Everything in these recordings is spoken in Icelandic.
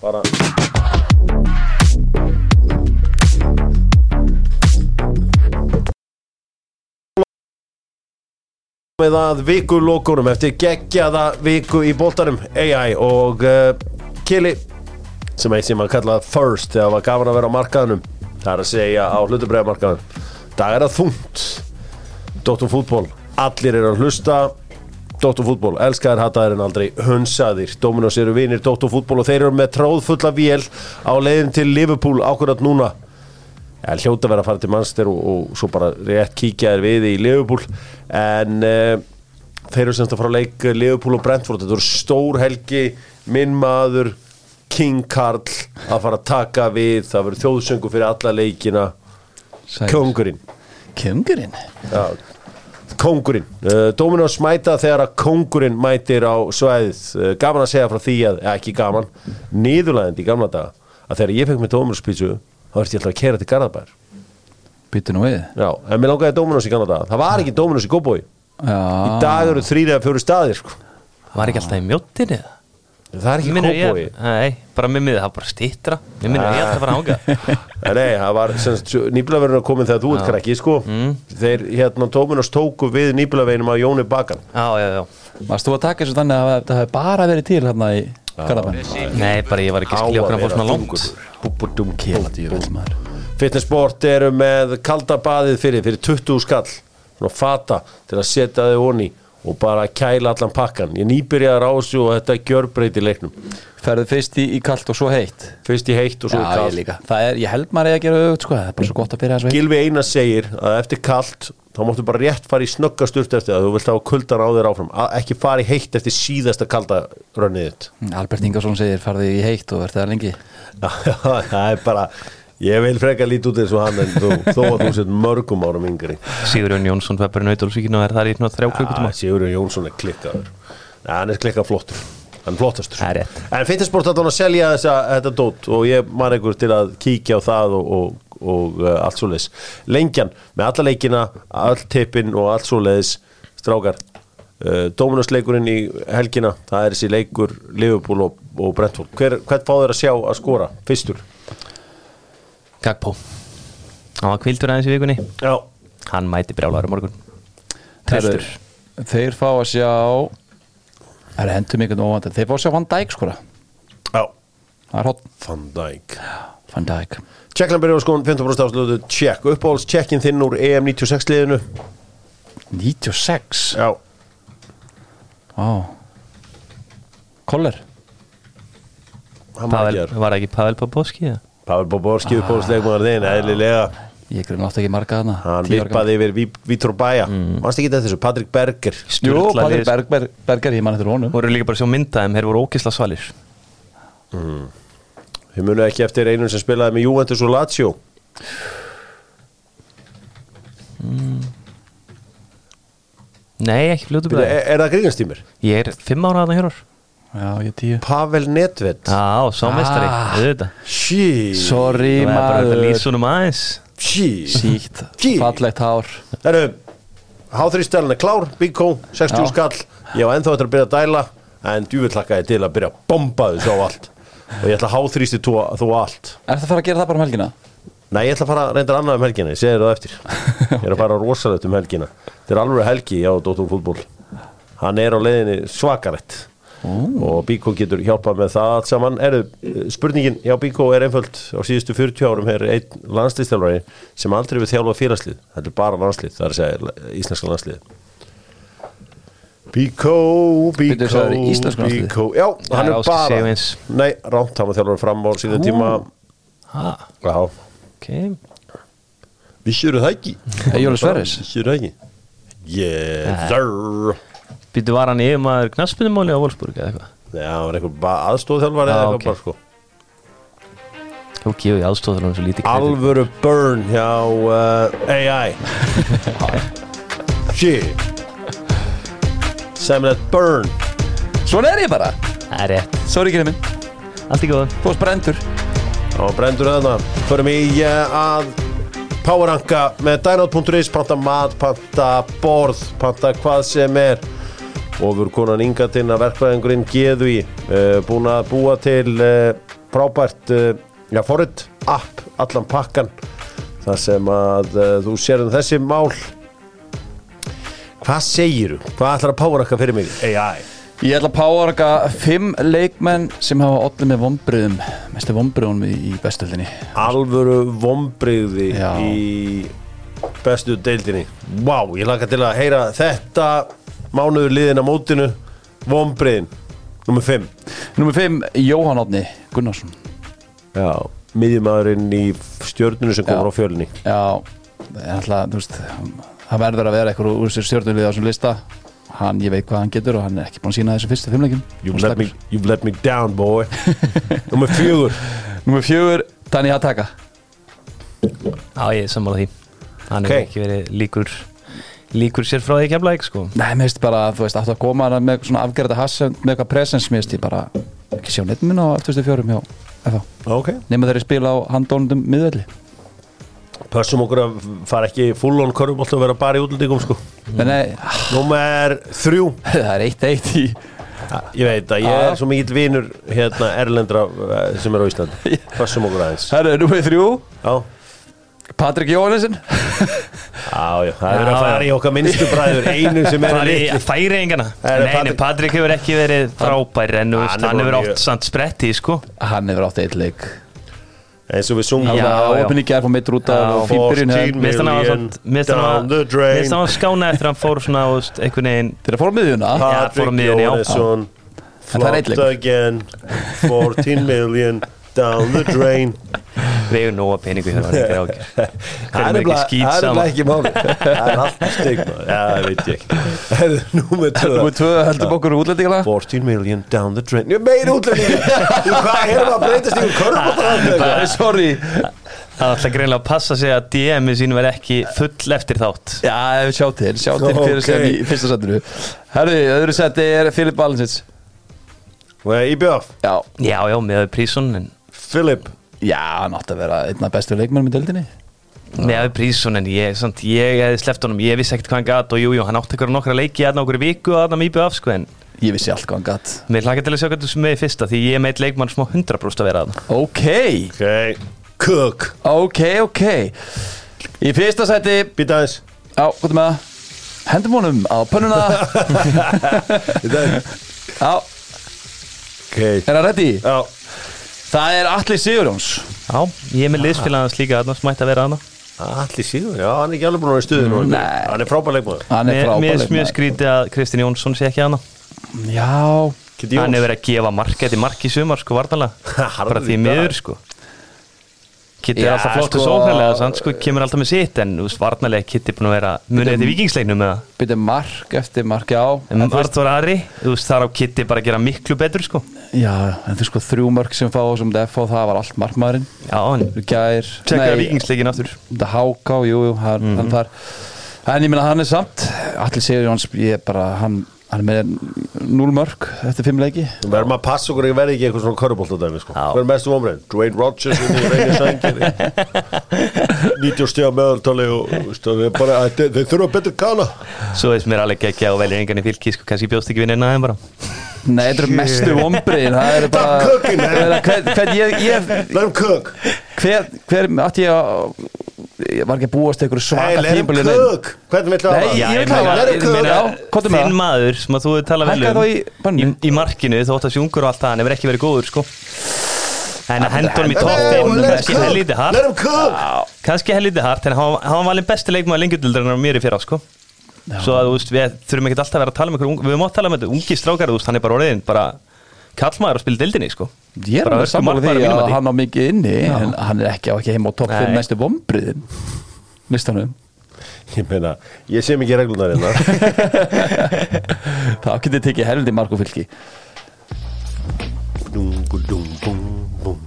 bara. Með að viku lókunum eftir geggjaða viku í bóltarum AI og uh, Kili sem eitt sem að kalla first þegar var gaman að vera á markaðunum það er að segja á hlutubræðamarkaðun það er að þungt Dóttum fútból, allir eru að hlusta Dóttum fútból, elskaðir hataðir en aldrei hunsaðir, Dominos eru vinir Dóttum fútból og þeir eru með tróðfulla vél á leiðin til Liverpool ákvörðat núna. Ja, hljóta að vera að fara til Manchester og, og svo bara rétt kíkja þér við í Liverpool. En uh, þeir eru semst að fara að leika Liverpool og Brentford. Þetta eru stór helgi. Minn maður King Karl að fara að taka við. Það verður þjóðsöngu fyrir alla leikina. Kongurinn Kjöngurinn Já, Kongurinn uh, Dominos mæta þegar að Kongurinn mætir á svæðið. Uh, gaman að segja frá því að, ja, ekki gaman nýðulæðandi í gamla daga að þegar ég fekk með Dominos pítsu þá ertu ég alltaf að kera til Garðabær. Byttu nú við. Já, en mér langaði Dominos í gamla daga. Það var ekki Dominos í Góbói. Í dag eru þrýri eða fjóri staðir sko. Var ekki alltaf í mjóttinni eða? Það er ekki ég, nei, bara mér minnið, það var bara stýttra Mér minnir ég að fara að hanga Nei, það var nýblaverðin að koma þegar þú ert krakki sko. þeir hérna Dominos tóku við nýblaveginum af Jóni Bakan. Já, já, já. Varst þú að taka þessu þannig að það hefði bara verið til hérna í Garðabæn Nei, bara ég var ekki að skilja okkur að fór svona langt. Kjeladjöfull maður. Fitnessport eru með kalda baðið fyrir, fyrir 20 skall. Svona fata til að setja þau honi og bara kæla allan pakkan ég nýbyrjaði þessu og þetta gjörbreytir leiknum. Ferðu fyrst í, í kallt og svo heitt? Fyrst í heitt og svo Já, ég kallt Það er, ég held maður að gera auðvitað sko. Það er bara svo gott að byrja þessu Gilvi Einar segir að eftir kallt þá máttu bara rétt fara í snögga sturt eftir það. Þú vilt hafa kuldan á þér áfram. A- ekki fara í heitt eftir síðasta kalda rönnið þitt. Albert Ingarsson segir farðu í heitt og verð það lengi. Já, það er bara ég vil freka lítið út eins og hann en þú, þó að þú sett mörgum árum yngri. Sigurjón Jónsson pepparinn Nautalsvíkinu og er þar í þrjá klukkutíma. Já, Sigurður Jónsson er klikkaður. Nei, hann er klikkað flottur. Hann er flottastur. Það en Fitnessport átt hann að selja þessa, þetta dót og ég man einhver til að kíkja á það og, og, og uh, allt svoleiðis. Lengjan með alla leikina all tippin og allt svoleiðis. Strákar uh, Dominos leikurinn í helgina það er þessi leikur Liverpool og, og Brentford. Hver, hvert fá þeir að sjá að skora fyrstur Gagpó. Hann var kvildur aðeins í vikunni. Já, Hann mæti brjálæður morgun. Tristur Þeir- fá að sjá Það er hendur mikið óvandar Þeir fá að sjá Van Dijk skora. Já, Það er hot. Van Dijk. Van Dijk. Tjekkland byrjar á skóðum 15% afslutu Tjekk, uppáhalds tjekkin þinn úr EM 96 liðinu? 96 Já, Vá. Koller? Hann var Pavel, ekki Var ekki Pavel Popovski eða? Pavel Boborski uppáhaldsleikmaður þinn, eðlilega. Ég grunn átt ekki marga þarna Hann 10 ára vippaði yfir Ví- Vítor Bæja Mm. Manst ekki þetta þessu, Patrik Berger Jú, Patrik liðs- Berg, Berg, Berger, ég man eftir honum. Voru líka bara að sjá myndaðum, þeir voru ókisla svalir. Við munum ekki eftir einum sem spilaði með Juventus og Lazio. Nei, ekki fljótu er, er það gríðanstímir? Ég er fimm ára að það hér Já, ég tíu. Pavel Nedved. Já, sá mestari, Ah. Sorry Það er bara þetta maður. lýsunum aðeins. Gee. fallegt hár. Herru, H3-stælun er klár Big Co, 60 Já. skall. Ég var ennþá eftir að byrja að dæla En djúvill hlakkaði til að byrja að bomba þessu á allt. Og ég ætla að H3-sti þú allt. Er það að fara að gera það bara um helgina? Nei, ég ætla að fara reyndar annað um helgina, ég segir það eftir. Ég er að fara rosalegt um helgina. Þetta er alveg helgi á Dóttum fútból Hann er á leiðinni svakarætt og Bíkó getur hjálpað með það allt saman. Eru, spurningin hjá Bíkó er einföld. Á síðustu 40 árum er einn landslýstjálfari sem aldrei við þjálfa félagslið. Þetta er bara landslið, það er að segja íslenska landslið Bíkó, Bíkó? Bíkó, já, hann er bara. Nei, rámt, hann var þjálfari fram á síðan tíma. Já, ok. Vissur það ekki? Eyjólfur Sverris? Vissur það ekki? Yes, sir Býttu var hann yfirmaður knaspinumóli á Wolfsburg eða eitthvað? Já, hann var eitthvað aðstóðþjálfari eða eitthvað bara sko. Þú gefið aðstóður hann svo lítið kredit. Alvöru burn hjá uh, AI Shit. Semlet burn. Svona er ég bara. Það er rétt, Sorry ekki minn allt í góða Þú varst brendur og brendur þarna Förum í uh, að Powerranka með dynot.is Panta mat, panta borð Panta hvað sem er Erum konan Inga til að verkfræðingurinn geðu í uh, Búin að búa til uh, frábært uh, já, forrið, app, allan pakkan þar sem að uh, þú sér um þessi mál hvað segiru? Hvað ætlar að eitthvað fyrir mig? AI Ég ætla að páaraka fimm leikmenn sem hafa allir með vombriðum mestu vombriðunum í, í bestöldinni alvöru vombriði Já. í bestu deildinni Vá, ég laka til að heyra þetta mánuður liðin á mótinu. Vombriðin, nummer 5 Númer fimm, Jóhann Átni Gunnarsson. Já, miðjumæðurinn í stjörnunu sem komur Já. á fjölinni Já, alltaf, þú veist það verður að vera eitthvað úr sér stjórnulið á þessum lista. Hann, ég veit hvað hann getur og hann er ekki búin að sína þessu fyrstu fimmleikin You've let, me, you've let me down boy. Nummer fjögur. Númer fjögur, Dani Hataka Já, ég er sammála því. Hann Ok. hefur ekki verið líkur líkur sér frá því kemlaðik sko? Nei, mér veist bara, þú veist, aftur að koma með svona afgerða hassa, með eitthvað presens mér veist ég bara, ekki sjá neitt minn á 2004 hjá FH, Ok. Nema þeirri spila á handónundum miðvelli. Pössum okkur að fara ekki full on körfubolt og vera bara í útlendingum sko. En nei, Númer þrjú. Það er eitt eitt í Ég veit að ég er svo mikill vinur hérna erlendra eh, sem er á Íslandi. Pössum okkur aðeins. Herru, númer þrjú, Já, Patrik Jóhannesson já, já, það er Já, að fara í okkar minnstu bræður Einu sem er litli Það er Nei, nei, Patrik- hefur ekki verið frábær en Hann hefur átt samt spretti sko. Hann hefur átt eitt leik. Eins og við sungum Já, opin í gerð fór mitt Já, og fín byrjun. 14 Mér finnst hann hann skána eftir að hann fór svona, þú veist, einhvern veginn Þeir að fóra miðjuna? Já, fór á Patrik einn Flopped again. 14 million down the drain hefur nóga peningu hérna Það er ekki skít það er Það er alltaf stig maður. Já, það veit ég ekki. Herðu, Númer 2 Númer tvö heldum okkur útlendingala 14 million down the drain. Útlendingur. Þú hvað erum að breytast í körfbóttar Sorry. Það er alltaf greinlega að passa sig að DM-i sín verð ekki full eftir þátt. Já, sjá til, sjá til fyrir Ok. sem í fyrsta setinu Herru, öðru seti er Filip Alinsits Íbjöf Já, já, já með prísun en Philip Já, hann átti að vera einn af bestu leikmennum í deildinni. Með prísun en ég, samt, ég hefði sleppt honum, ég vissi ekkert hvað hann gat og jú, jú, hann átti ykkur nokkra leiki aðna okkur viku aðna með IBF sko en Ég vissi allt hvað hann gatt mér hlaka til að sjá hvað þú sem með í fyrsta því ég er meitt leikmann smá 100% að vera aðna Ok, Ok. Cook. Ok, ok. Í fyrsta seti Býta aðeins. Já, hvað er með það? Hendum honum á pönnuna. Býta aðeins. Já, Ok. Er hann ready? Já Það er Atli Sigurjóns. Já, ég er með liðsfélagans líka aðna sem ætti að vera aðna Allir síður, já, hann er ekki alveg búin að vera í stuðinu Nei. Hann er frábær leikmaður Hann er Mér frábær mér er mjög leikmaður skrítið að Kristinn Jónsson sé ekki aðna Já, Hann hefur verið að gefa mark í sumar sko vartanlega bara því miður sko Kitty Já, er alltaf flott og sko- sóknarlega sann sko kemur alltaf með sitt en vartanlega Kitty er búin að vera munið eftir vikingsleiknum með það byrja mark eftir mark, já. En Artur Ari, þú veist þar á Kitty bara að gera miklu betur sko. Já, en þú sko þrjú mörg sem fá sem DF það var allt markmaðurinn. Já, en Gær, tjekka vikingsleikin aftur. þetta háká, jú, jú, hann, Mhm. þar En ég meina hann er samt Allir Sigur Jóns, ég er bara hann, hann er með núl mörg eftir fimm leiki Við verðum að passa okkur að verði ekki eitthvað svona körubólt á dæmi sko. Já. Hver er mestu omræðin? Dwayne Rodgers inn í reyni sængir 90 stiga meðaltali og þú veist, það er bara, þeir, þurfa betur kana Svo veist mér alveg ekki að velja engan í fylki sko, kannski bjóst ekki vinnina þeim bara Nei, þetta eru mestu vombriðin Það eru bara Stop cooking, man. Hver, hver átti ég að var ekki að búast Hey, svaka Hvernig viltu Nei, hafa ég það? vil meina- Já, komdu með Þinn það. maður sem að þú tala vel um í í, markinu þú ótt að sjungur og allt það hann hefur ekki verið góður sko. En að henda honum í toppin kannski helítið hart. Kannski helítið hart en hann var- var valinn besti leikmaður lengjudildurinn á mér í fyrra sko. Svo að þú veist við þurfum ekki alltaf að vera að tala um ykkur ung- við mátt tala um þetta ungi strákar þú veist hann er bara orðin bara kallmaður að spila dildinni sko. Ég er Bara alveg sammála því að hann á mikið inni En hann er ekki á ekki heim á topp 5 Nei. næstu vombriðin Listanum Ég meina, ég sé mikið reglunar hérna. Það getur tekið mark og fylki Dung, dung, dung, dung.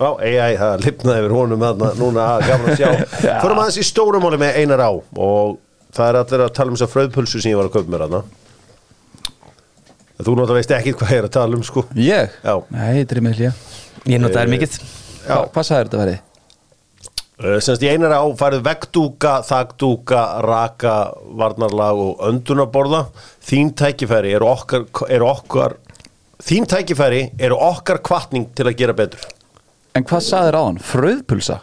Já, AI, það lifnaði yfir honum þarna, núna að gaman að sjá. Förum aðeins í stórumáli með einar á og það er allir að tala um þess að fröðpulsu sem ég var að kaupa mér þarna Þú náttúrulega veist ekki hvað ég er að tala um sko Ég? Já. Nei, þetta er með hlýja Ég nota þær mikið Já. Hvað sagði þetta verið? Uh, Semst í einar á færið veggdúka, þagdúka, raka, varnarlag og öndunaborða Þín tækifæri eru okkar, eru okkar Þín tækifæri eru okkar kvartning til að gera betur en hvað saðir á hann? Fröðpulsa?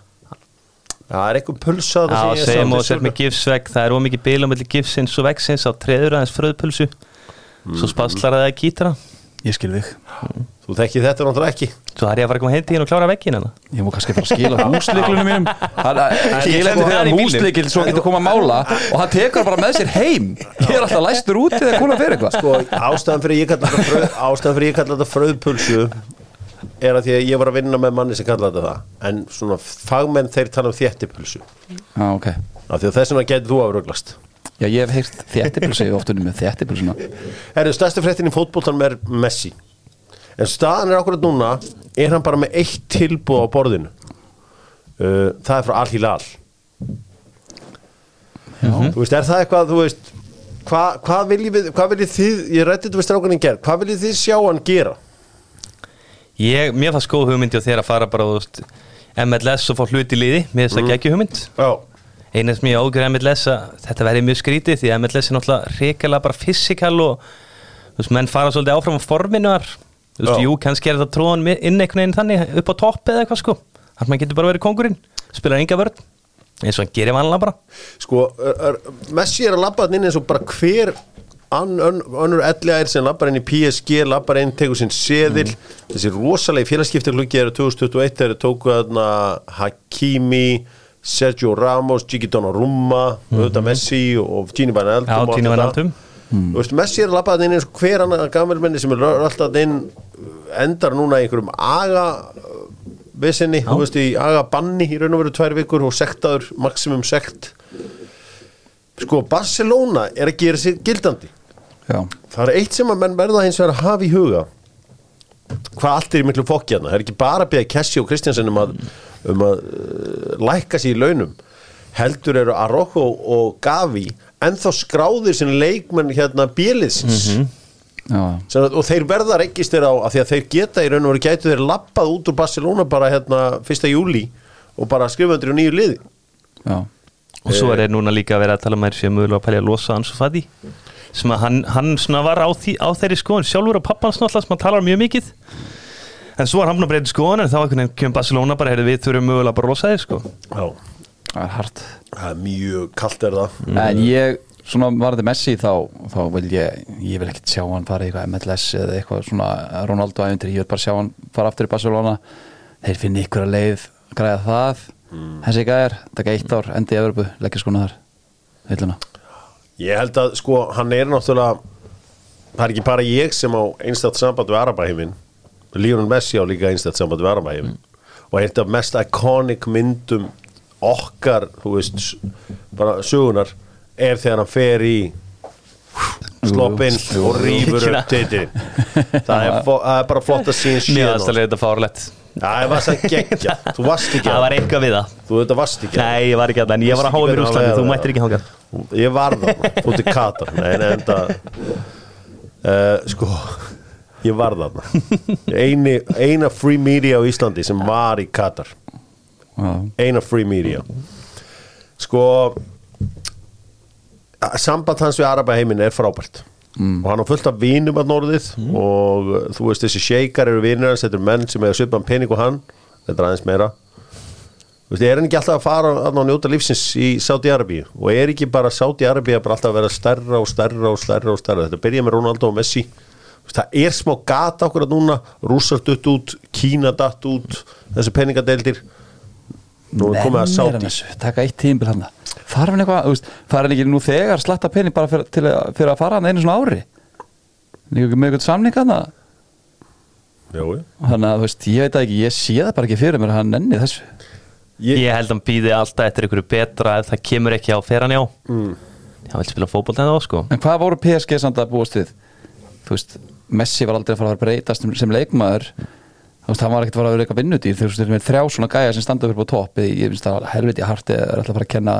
Það er einhver pulsa Já, segjum og sér með gifsvegg það er ómikið á milli gifsins og veggsins á treður aðeins fröðpulsu svo spaslar það að kýtra Ég skil þig. Þú þekki þetta náttúrulega ekki. Svo þarf ég að fara að koma heim til hérna og klára veggin hana Ég má kannski fara að skila húsleiklunum mínum. Hann Skila skila þeim þegar húsleikil svo getur koma að mála og hann tekur bara með sér heim. Ég er alltaf læstur út eða kona fyrir eitthvað. Sko, ástæðan fyrir ég kalla þetta fröðpulsu er að því að ég var að vinna með manni sem kalla þetta það. En svona fagmenn þeir tala um þéttipulsu. Já, ok. Af því að þess Já, ég hef heyrt þéttipulsa ég hef oft unni með þéttipulsuna Herru, stærsti fréttin í fótboltan er Messi. En staðan er akkurat núna er hann bara með eitt tilbúð á borðinu? Uh, það er frá Al Hilal þú veist, er það eitthvað þú veist, hvað hva viljið við hvað viljið þið, ég rætti þetta við strákunni gerð hvað viljið þið sjá hann gera? Ég, mér fannst góð hugmyndi og þeir að fara bara þú veist, MLS og fá hluti í liði mér finnst það ekki hugmynd. Já, eina sem ég ágjör MLS að þetta verði mjög skrítið því að MLS er náttúrulega reykjala bara fysikal og þú veist, menn fara svolítið áfram á forminu þar. Þú veist, jú, kannski er þetta tróðan inn einhvern veginn þannig upp á topp eða eitthvað sko. Þannig að maður getur bara verið kongurinn, spilar enga vörn eins og hann gerir vanlega bara. Sko er, er, Messi er að labba hann inn eins og bara hver ann, ön, elliðær sem labbar inn í PSG labbar inn, tegur sinn seðil. Þessi rosalegi félagskiptarklukki eru 2021 þegar þeir tóku þarna Hakimi Sergio Ramos, Gigi Donnarumma auðvitað Messi og Gini Já, og allt Gini þetta. Wijnaldum. Þú veist, Messi er að labba hann inn eins og hver annar gammelmenni sem er alltaf inn endar núna í einhverjum aga vissinni, þú veist, í aga banni í raun og veru tvær vikur og sektaður maximum sekt. Sko, Barcelona er að gera sér gildandi. Já, það er eitt sem að menn verða hins vegar að hafa í huga hvað allt er í miklu fokki hérna. Það er ekki bara að beða Kessi og Kristjansen um að, um að uh, lækka sér í launum. Heldur eru Arrojo og Gavi ennþá skráðir sinni leikmenn hérna bjöliðsins já, Sem að- og þeir verða registir á að því að þeir geta í raun og veru gætu þeir lappað út úr Barcelona bara hérna 1. júli og bara skrifa undir á nýju liði. Já. Og svo er þeir núna líka að vera að tala um að þeir séu mögulega að pælja að losa Ansu Fati sem að hann, hann svona var á, því, á þeirri skoðun sjálfur og pappans náttúrulega sem hann talar mjög mikið. En svo var hann að breyta skoðun en þá kemur Barcelona bara heyrðu, við þurfum mögulega bara að losa þeir sko. Já, Það er hart. Það er mjög kalt er það? En ég, svona varði Messi þá, þá vil ég, ég vil ekkert sjá hann fara í eitthvað MLS eða eitthvað svona Ronaldo ævendur, ég vil bara sjá hann fara aftur í Barcelona. Þeir finni ykkur að leið græða það, þessi gæðir taka eitt ár, endi í Evropu, leggja skona þar. Heiluna Ég held að sko hann er náttúrulega það er ekki bara ég sem á einstætt samband við Arabaheimin Lionel Messi á líka einstætt samband við Arabaheimin. Og eitt af mest iconic myndum okkar, þú veist bara sögunar er þegar hann fer í sloppinn og rýfur upp titi það er, það er bara flott að síðan síðan aðstæðlega er þetta fárlegt það var það geggja, þú varst ekki Það að var eitthvað við það. Þú þetta varst ekki að Nei, ég var ekki að það, en ég var að háa mér úrslandi, var þú það? mættir ekki hanga Ég var þarna, fótt í Katar. Nei, nei, enda uh, Sko Ég var þarna. Eini, Eina free media á Íslandi sem var í Katar. Eina free media. Sko Samband hans við Arabaheimin er frábært. Og hann har fullt af vinum að norðið og uh, þú veist þessi sheikar eru vinir hans, þetta eru menn sem hefur svipan pening og hann. Þetta er aðeins meira veist, er hann ekki alltaf að fara að njóta lífsins í Saudi-Arabíu og er ekki bara Saudi-Arabíu bara alltaf að vera stærra og stærra og stærra og stærra? Þetta byrja með Ronaldo og Messi. Veist, það er smá gata okkur að núna. Rússar dutt út, Kína datt út þessi peningadeildir. Nú er komið að Saudi taka eitt tímbil hann þarf hann eitthvað, fara hann ekki nú þegar slatta pening bara fyrir, til, að- fyrir að fara hann einu svona ári? Með eitthvað samning hann þannig að, veist, ég veit það ekki, ég sé það bara ekki fyrir mér að hann nenni þessu ég, Ég held að hann býði alltaf eftir einhverju betra ef það kemur ekki á fer hann já mm. Hann vil spila fótbolt en þá sko? En hvað voru PSG samt að búast við? Þú veist, Messi var aldrei að fara að breytast sem, leikmaður. Þú veist, hann var ekkert að fara að vera eitthvað vinnudýr Þú veist, þeir með þrjá svona gæja sem standa upp á topp Ég finnst það helviti hart er alltaf að fara að kenna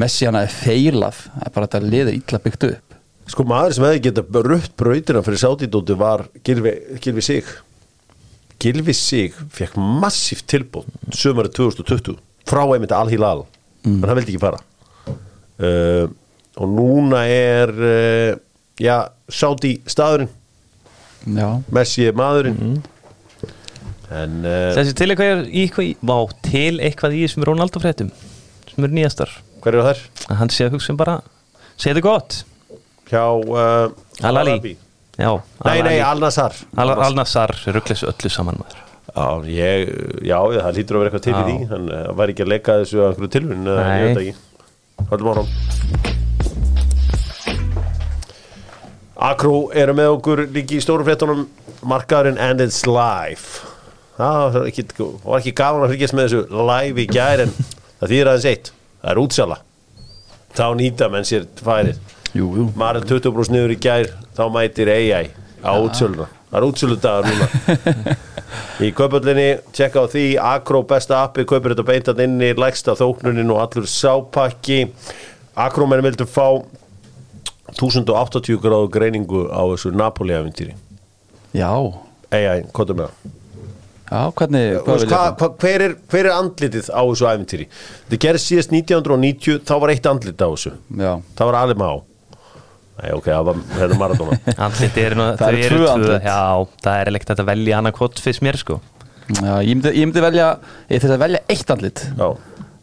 Messi hann að feilað Það er bara þetta liður illa byggt upp. Sko maður sem hefði geta rutt brautina fyrir Saudi-dóti var Gilvi, Gilvi Sig Gilvi Sig fekk massíft tilbúð sömari 2020 frá einmitt Al-Hilal en hann vildi ekki fara. Uh, og núna er uh, já, Saudi staðurinn. Já, Messi er maðurinn. En uh, Þessi til eitthvað í eitthvað í, Vá, til eitthvað í þessum Ronaldo fréttum sem eru nýjastar. Hver eru þær? hann sé að hugsa um bara þetta gott. Hjá uh, Al-Ali. Já, Nei, nei, Al-Nassar Al Al-Nassar rugglis öllu saman maður. Já, ég, já, það lítur að vera eitthvað til í því Hann var ekki að leika þessu að einhverju tilhun Ég Nei. veit ekki. Haldum áram Akrú eru með okkur líki í stóru fréttunum. Markaðurinn and it's live. Það var ekki, var ekki gaman að fylgjast með þessu live í gær En það þýðir aðeins eitt. Það er útsala. Þá nýta menn sér færið Jú Marel 20% niður í gær þá mætir AI á útsöluna. Það er útsöludagar núna. Í kaupöllinni, tjekka á því Akro besta appi, kaupir þetta beintat inni lægsta þóknunin og allur sápakki. Akro menn vildu fá 1080 gráðu greiningu á þessu Napoli-aventýri Já, AI, hvað er með það? já, hvernig hvað hva, það? hva, hver, er, hver er andlitið á þessu aventýri? Þetta gerðist síðast 1990 þá var eitt andlit á þessu. Já, það var alveg má Nei, ok, það var hérna Maradona Andliti eru nú þau eru tvö andlit. Já, það er ekkert hægt að velja annað kvot fyrst mér sko. Já ég, myndi, ég myndi velja Ég þurfti að velja eitt andlit. Já.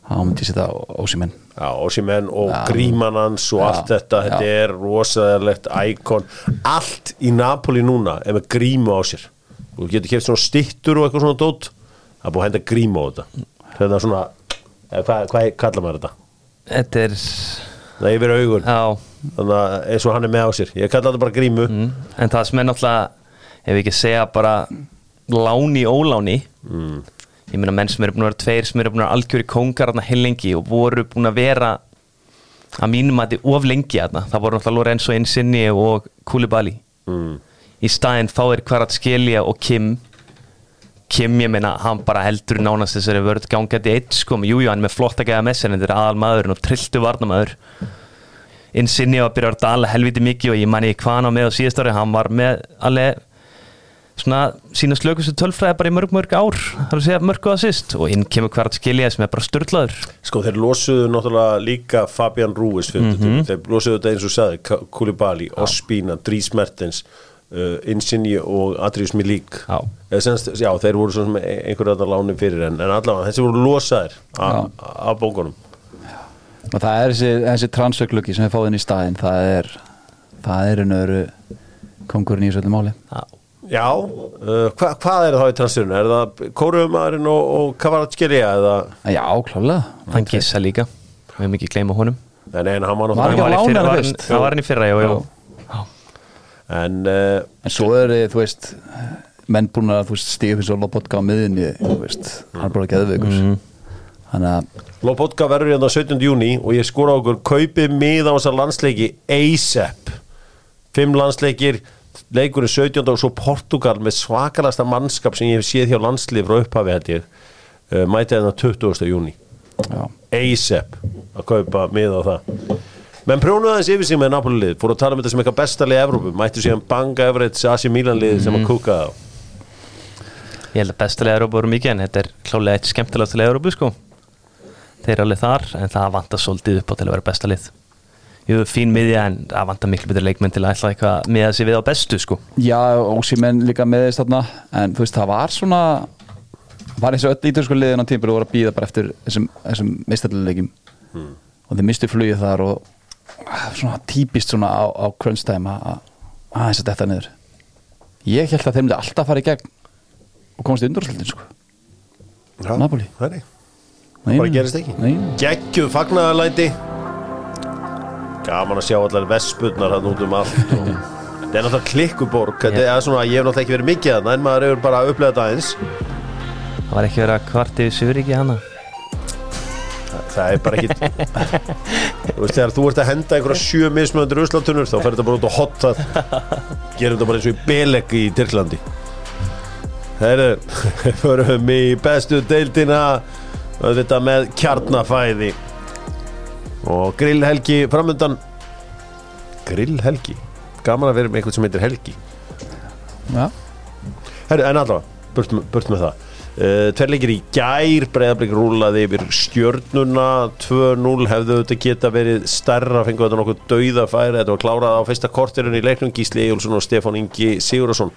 Þá myndi ég setja Ósimenn Já, Osimen og Já. gríman hans og Já, allt þetta, þetta já. er rosaðarlegt íkon, allt í Napoli núna er með grímu á sér. Þú getur keft svona stittur og eitthvað svona dót. Það er búið að henda grímu á þetta. Þetta er svona, eða, hvað, hvað kallar maður þetta? Þetta er það er yfir augun, Já, þannig að eins og hann er með á sér. Ég kalla þetta bara grímu. Mm. en það sem er náttúrulega ef við ekki segja bara láni óláni. Mm. ég meina menn sem eru búin að vera tveir sem eru búin að vera algjöri kóngar þarna heil lengi og voru búin að vera að mínum að þetta of lengi þarna. Það voru náttúrulega Lorenzo Insigne og Koulibaly. Mm. í staðinn fáir Kvarat Skelja og Kim Kim ég meina hann bara heldur nánast þessari vörð gangandi eitt sko jújú hann með flott að geða en þetta er aðal maðurinn og trilltu varnamaður Insigne var að byrja að dala helviti mikið og ég manni hvað hann á með á síðast ári hann var með alveg svona sína slökustu tölfræði bara í mörg mörg ár það er að segja mörg og assist og inn kemur Kvarat Skelja sem er bara störtlaður sko þeir losuðu náttúrulega líka Fabian Ruiz mm Mhm. þeir losuðu þetta eins og sagði Koulibaly, Ospina, Dries Mertens uh, Insigne og Adrius Milik Já. Þeir voru svona einhverja þetta láni fyrir en, en allavega þessi voru losaðir af bókunum Og það er þessi, þessi transfergluggi sem við fáðum inn í staðinn Það er Það er einu öru Kongurinn í þessu öllu máli Já. Já, uh, hva, hvað er það í transferinu? Er það Kóruumarinn og, og Kavaratskirja eða Já, klálega hann gissa líka við hefum ekki gleyma honum en, en hann var Var ekki náttúrulega á hann var- fyrst? hann var hann í fyrra, jú, jú. En uh, En svo er þið, þú veist Menn búin að, þú veist, fyrir svo Lobotka á miðinni, þú veist Hann er bara geðveikur Mhm. Þannig að, Lopotka verður hérna 17. júni og ég skora á okkur kaupið mið á þessar landsleiki ASAP fimm landsleikir leikurinn 17. og svo Portugal með svakalasta mannskap sem ég hef séð hjá landslið frá upphafi held ég uh, mæti hérna 20. júni já ASAP að kaupa mið á það menn prjónuðu aðeins yfir sig með Napoli lið fóru að tala um þetta sem eitthvað besta lið í Evrópu. Mættu síðan Banga Everett, AC Milan lið sem að kúka það Ég held að bestalega Európa voru mikið en þetta er klálega eitt skemmtilegast til Európu sko. Þeir eru alveg þar en það vantar svolítið upp á til að vera besta lið. Jú, fín miðja en það vantar miklu betur leikmenn til að ætla eitthvað miða sig við á bestu sko. Já, Ósimenn líka með þess þarna En þú veist, það var svona Var eins og öll ítörsku liðin á tímpil voru að býða bara eftir þessum, þessum meistarleikim Og þeir mistu flugið þar og svona típist svona á, á crunch time að að þess að þetta niður. Ég held að þeir myndi alltaf fara í gegn og komast í undurúrslutin sko. Já, Napoli. það bara gerist ekki. Nei, geggjuð fagnaðalæti gaman að sjá allar vespurnar hann út um allt og þetta er náttúrulega klikkuborg. Þetta er svona, ég hef náttúrulega ekki verið mikið að en maður hefur bara upplegað þetta aðeins. Það var ekki verið að kvarti við Suðuríki hana það er bara ekki þú veist þegar þú ert að henda einhverja sjö mismöndur uslatunur þá fer þetta bara út á hot það. Gerum þetta bara eins og í Belek í Tyrklandi. Herru, förum í bestu deildina þetta með kjarnafæði. Og grillhelgi framöndan grillhelgi? Gaman að vera með einhvern sem heitir Helgi. Já, Herru, en allavega, burt með það uh, Tver leikir í gær Breiðablik rúlaði yfir stjörnuna 2-0 hefðu þetta geta verið stærra, fengu þetta nokkuð dauða færi þetta var klárað á fyrsta kortirinn í leiknum Gísli Egilson og Stefán Ingi Sigurðarsson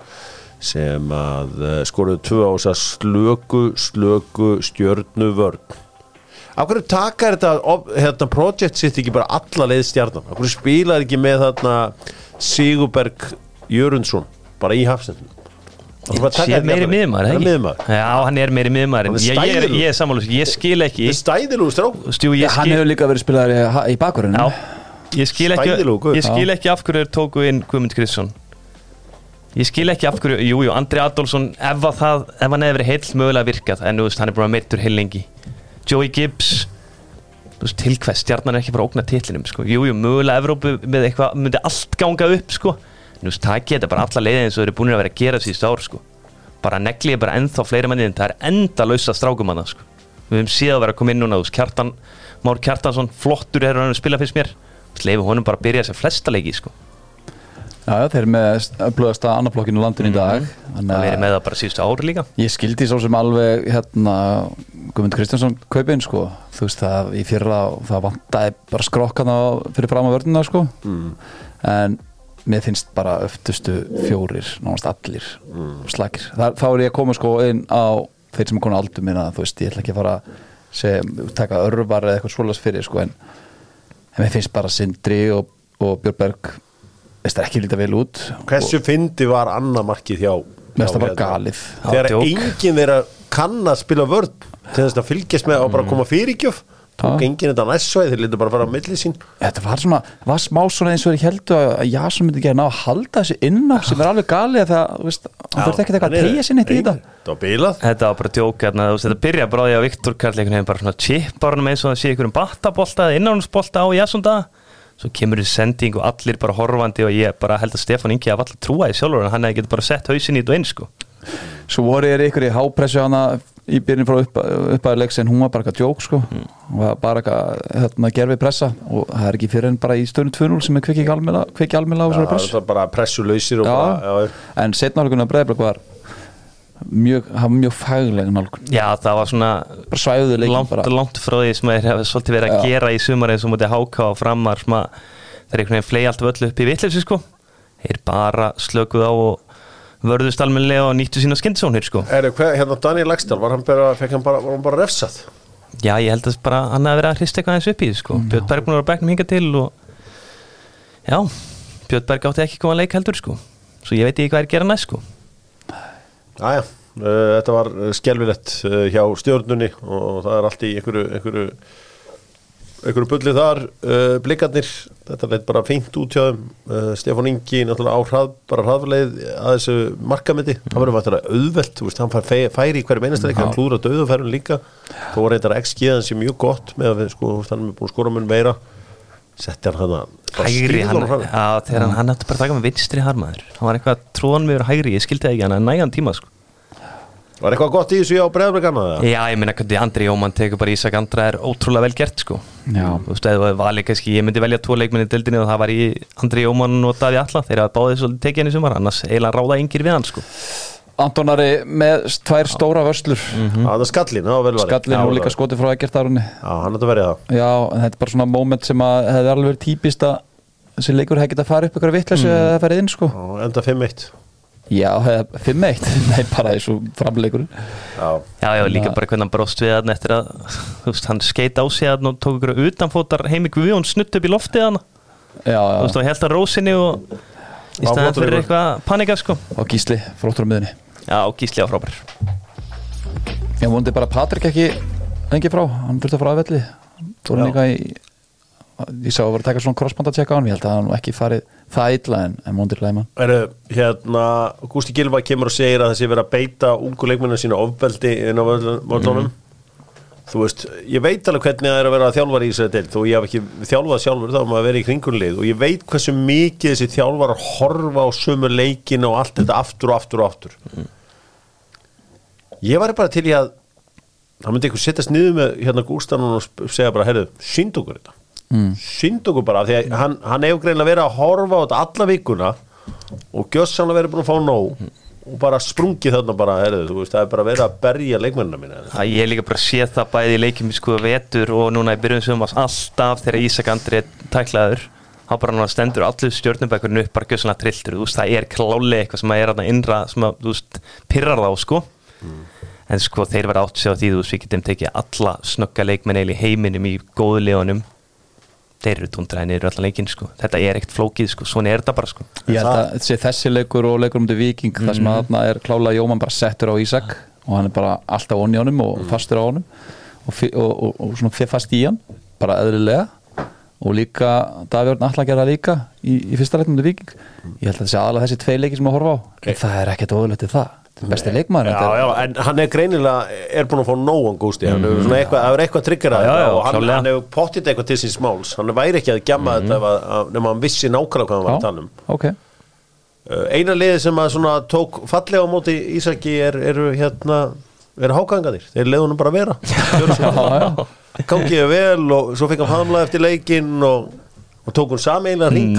sem að uh, skoruðu tvö á þess að slöku, slöku stjörnu vörn Af hverju taka þetta op- hérna, project sitt ekki bara alla leið stjarnan? Af hverju spilar ekki með þarna Sigurberg Jörundsson bara í hafsendinu? Sé meiri miðmaður, Það ekki? er miðmaður Já, hann er meiri er ég, ég, er- ég er sammála, þessu. ég skil ekki er stæðilegu strák Stjú, ég hann skil, hefur líka verið spilaður í, í bakgrunni já, ég skil ekki Stæðilegur gaur. ég skil ekki af hverju þeir tóku inn Guðmund Kristsson ég skil ekki af hverju jú, jú, Andri Adolfsson ef, að það, ef hann hefði verið heill mögulega virkað en þú veist, hann er að meittur heil lengi Joey Gibbs þú veist, til hvers, stjarnan er ekki bara að ógna titlinum sko. jú, jú, mögulega Evrópu með eitthvað myndi allt ganga upp sko. Þú veist, það geta bara alla leiðin eins og þeir eru búin að vera að gera síðust ár sko. bara negli ég bara ennþá fleiri manni en það er enda lausa strákum hann sko. við höfum séð að vera að koma inn núna veist, Kjartan, Már Kjartansson, flottur er hann að spila fyrst mér. Leifu honum bara að byrja að flesta leiki sko. Já, já, þeir eru með blöðasta annarflokkinu landinu í dag. Það verið með það bara síðustu ári líka. Ég skildi svo sem alveg hérna Guðmund Kristjánsson kaupin sko. Þú veist það í fyrra það vantaði bara skrokkan á fyrir fram á vörnuna sko. En mér finnst bara öftustu fjórir nánast allir slagir Þar, þá er ég að koma sko inn á þeir sem er konar aldur minna þú veist ég ætla ekki að fara að segja, taka örvar eða eitthvað svoleiðs fyrir sko en, en mér finnst bara Sindri og, og Björnberg veist ekki líta vel út Hversu fyndi var annað markið hjá Mér finnst það bara hjá, galið. Þegar enginn þeirra kann að spila vörn til þess að fylgjast með og bara koma fyrirgjöf tók enginn þetta næstsvæði þeir lítur bara að fara á milli sín. Þetta var svona, var smá svona eins og þeir heldur að að Jason myndi ekki að ná að halda þessu inn á sem er alveg galið að það, þú veist, hann þurfti ekkert eitthvað að tegja sinni í þetta. Það var bilað. Þetta var bara djók hérna, þetta byrja bara á því að Viktor Karl einhvern veginn bara svona chippar hann eins og það sé einhverjum battabolta eða innanhansbolta á Jasunda svo kemur þessi sending og allir bara horfandi og ég bara held að Stefán Ingi hafði Svo voru ég ykkur í hápressu hana í byrjun frá upp, uppaði leiks en hún var bara eitthvað djók sko. Mm. Hún var bara eitthvað hérna, gerfi pressa og það er ekki fyrir en bara í stöðun 2-0 sem er kvikki almela, á þessari Það pressu. var bara pressulausir En setna áluguna breyðblökk var mjög, mjög fagleg nálgun. Já, það var svona langt, bara. langt frá því sem þeir hefði svolítið verið að Já. gera í sumar eins og mútið háka og framar sem að þeir einhvern veginn flegi allt völlu upp í vitleysi sko. Þeir bara slökuð á og vörðust almennilega og nýttu sína skyndisónir sko Er, hver, hérna Daniel Lagstall, var hann bara, fekk hann bara, var hann bara refsað? Já, ég held að bara hann hefði verið að hrista eitthvað eins upp í því, sko. Björn Berg búin að vera bekknum hinga til og já, Björn Berg átti ekki koma að leika heldur sko. Svo ég veit ekki hvað er að gera næst sko. Jæja, uh, þetta var uh, skelvilegt uh, hjá stjórnunni og það er allt í einhverju einhverju, einhverju bulli þar uh, blikarnir, þetta leitt bara fínt út hjá þeim. Uh, Stefán Ingi náttúrulega á hrað, bara hraðleið að þessu markamiti, það verður vantilega auðvelt veist, hann fær færi í hverju meinast hann klúður að döðufærun líka. Þó var reyndar XG hans sé mjög gott með að við sko, hann er búin að skora mun meira. Setti hann hann Hægri, hann, já, þegar hann, hann átti bara að taka með vinstri harmaður. Hann var eitthvað tróðan með verið hægri, ég skildi ekki, hann er nægan tíma sko. Var eitthvað gott í þessu á bregðarbreygarna? Já, ég meina hvernig Andri Jómann tekur bara Ísak Andra er ótrúlega vel gert sko. Já. Þú veist, eða valið kannski, ég myndi velja tvo leikminni í deildinni og það var í Andri Jómann og Daví Alla, þeir hafa báðið svolítið tekið henni sumar, annars eiginlega ráða yngir við hann sko. Antonari með tvær stóra vörslur Það er skallin, það var vel varið. skallin og líka varið. skoti frá ekkert árunni Já, hann er þetta verið það Já, þetta er bara svona moment sem að hefði alveg típist að þessi leikur hefði getað að fara upp ykkur vitleysu mm. eða farið inn sko Já, Enda 5-1 Já, hefði 5-1 Nei, bara og framleikurinn. Já, Já, já, líka bara hvernig hann bróst við hann eftir að, þú veist, hann skeit á sig hann og tók ykkur utanfótar. Heimi Guðjón snutt upp í loftið hann, Já, þú veist, já, og held að rósinni og í Já, staðan fyrir eitthvað panika, sko. og Gísli, fróttur á miðunni Já, gísli á frábær. Já, vondi bara Patrik ekki engi frá, hann þurfti að fara að velli. Þú Já. hann eitthvað í Ég sá að vera að taka svona crossband að tjekka á hann Ég held að hann ekki farið það illa en, en vondir læman er, hérna Gústi Gilva kemur og segir að þessi verið að beita ungu leikmennu sína ofbeldi inn á völdunum Þú veist, ég veit alveg hvernig það er að vera þjálfar í þessari deild og ég hef ekki þjálfað sjálfur þá maður að vera í kringunlið og ég veit hversu mikið þessi þjálfar horfa á sömu leikin og allt þetta aftur og aftur og aftur. Ég var bara til í að það myndi einhver setjast niður með hérna Gústanun og segja bara, heyrðu, sínd okkur þetta mm. sínd okkur bara, því að hann, hann hefur greinlega verið að horfa á þetta alla vikuna og gjössanlega verið búin að fá nóg og bara sprungið þarna bara, þú veist, það er bara verið að berja leikmennina mína Það ég hef líka bara séð það bæði í leikjum í sko vetur og núna í byrjun sumars alltaf þegar Ísak Andri er tæklaður þá bara hann stendur allir stjórnubækurinn upp bara gjössanlega trilltur, veist, það er kláli eitthvað sem er að innra, sem að, þú veist, pirrar þá, sko. En sko, þeir verða átt sig á því, þú veist, við getum tekið alla snögga leikmenn eil í heiminum í góðu leonum þeir eru túndraðið niður allan leikinn, sko. Þetta er ekkert flókið, sko, svona er þetta bara, sko. Ég held að þessi, þessi leikur og leikur um til Viking þar sem að þarna er klála Jóman bara settur á Ísak og hann er bara alltaf onni á honum og fastur á honum og, og, og, og svona fyrir fast í hann bara eðlilega. Og líka Davíðurn alltaf að gera það líka í, í fyrsta leiknum til Viking ég held að þessi aðalega þessi tvei leiki sem að horfa á. En það er ekkert óðurlegt til það besti leikmaður Já, þetta er- já, en hann er greinilega er búin að fá nógan gústi hann eitthvað, það er eitthvað já, já, og hann, hann hefur pottið eitthvað til síns máls. Hann væri ekki að gjamma þetta ef að, að, nema hann vissi nákvæmlega hvað hann var að tala um. ok. Uh, eina liði sem að tók fallega á móti Ísaki er, eru hérna eru hágangaðir, þeir leiðunum bara að vera. Gangiði vel og svo fekk hann hamla eftir leikinn og, og tók hún sameiginlega ring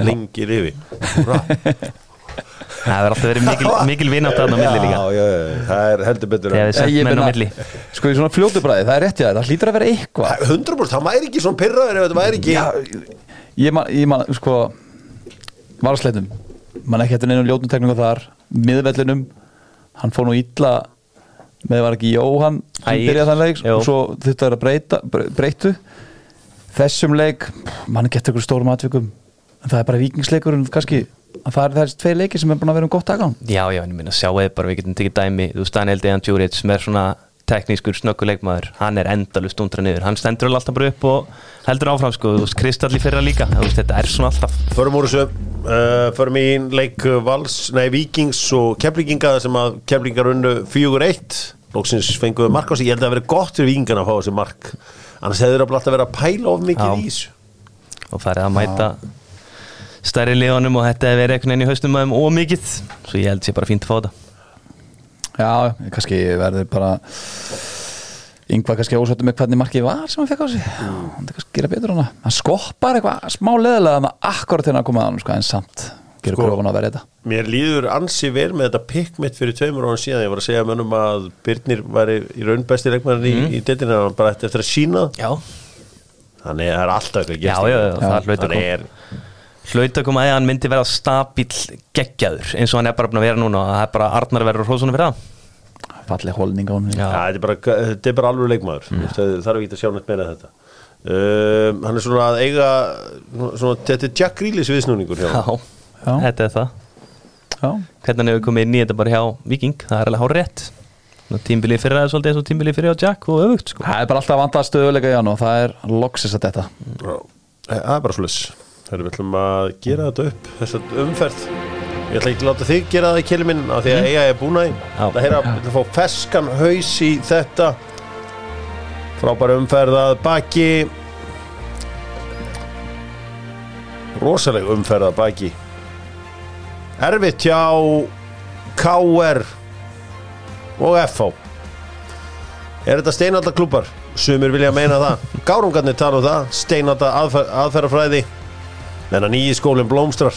Mm. ringir yfir það verður alltaf verið mikil, mikil vinátt að á milli líka. Já, já, já, það er heldur betur þegar en- við sett Ég menn á milli. Sko í svona fljótu bræði, það er rétt já, það hlýtur að vera eitthvað. 100% það væri ekki svona pyrraður ef þetta væri ekki Já, ég man, ég man sko Varasleitum. Man ekki eftir neinu ljótum tekningu þar Miðvellinum. Hann fór nú illa með var ekki Jóhann sem byrjaði þann leik og svo þetta er að breyta, bre- breytu þessum leik mann getur ykkur stórum atvikum. En það er bara vikingsleikurinn kannski að það er þessi tvei leikir sem er búin að vera um gott aðgang Já, já, en ég minna, sjáu þið bara, við getum tekið dæmi Þú veist, Daniel Dejan Djuric sem er svona teknískur snögguleikmaður, hann er endalust undra niður, hann stendur alltaf bara upp og heldur áfram, sko, þú veist, Kristall í fyrra líka þú veist, þetta er svona alltaf Förum úr þessu, uh, förum í leik Vals, nei Víkings og Keflinginga sem að Keflingar unnu 4-1 Lóksins fenguðu mark á sig, ég held að það verið gott fyrir Víkingarna að fá þessi mark. Annars hefur það alltaf verið að pæla of mikið í þessu. Og farið að mæta stærri liðanum og þetta hefur verið einhvern veginn í haustum aðeim ómikið, svo ég held sé bara fínt að fá þetta. Já, kannski verður bara yngvað kannski ósvættu með hvernig markið var sem hann fekk á sig. Hann er kannski að gera betur hana hann skoppar eitthvað smá leðilega með akkurat til að koma að hann sko, en samt gerur Sko. grófun að verða þetta. Mér líður ansi vel með þetta pikk mitt fyrir tveimur ára síðan. Ég var að segja mönnum að Byrnir væri í raun besti leikmærin í, Mhm. í hann bara eftir að sína Já, þannig að það er alltaf eitthvað já, já, já, það hlaut að Þannig er hlaut að koma að hann myndi vera stabíl geggjaður, eins og hann er bara búin að vera núna. Og það er bara Arnar verður hrósunum fyrir það. Falleg holning á hann þetta, er bara, þetta er bara alveg leikmaður. Mm. það þarf ekki að sjá neitt meira en þetta. Um, hann er svona að eiga svona, þetta er Jack Grealish viðsnúningur hjá Já. Já. þetta er það. Já, hvernig hefur komið inn í þetta bara hjá Viking það er alveg hár rétt. Tímbilið fyrir aðeins svolítið eins og tímbilið fyrir á Jack og öfugt sko. það er bara alltaf að vanta stöðuleika í hann og það er loksis að þetta Já, það er bara svolítið þegar við ætlum að gera þetta upp þessa umferð. Ég ætla ekki að láta þig gera það í keli minn af því að eiga er búin að það ætlum að fá feskan haus í þetta. Frábæra umferð að baki. Rosaleg umferð að baki. Erfitt hjá KR og FH Er þetta steinalda klúpar? Sumir vilja meina það. Gárungarnir tala um það. Steinalda aðfer aðferðafræði Menna nýji skólinn blómstrar.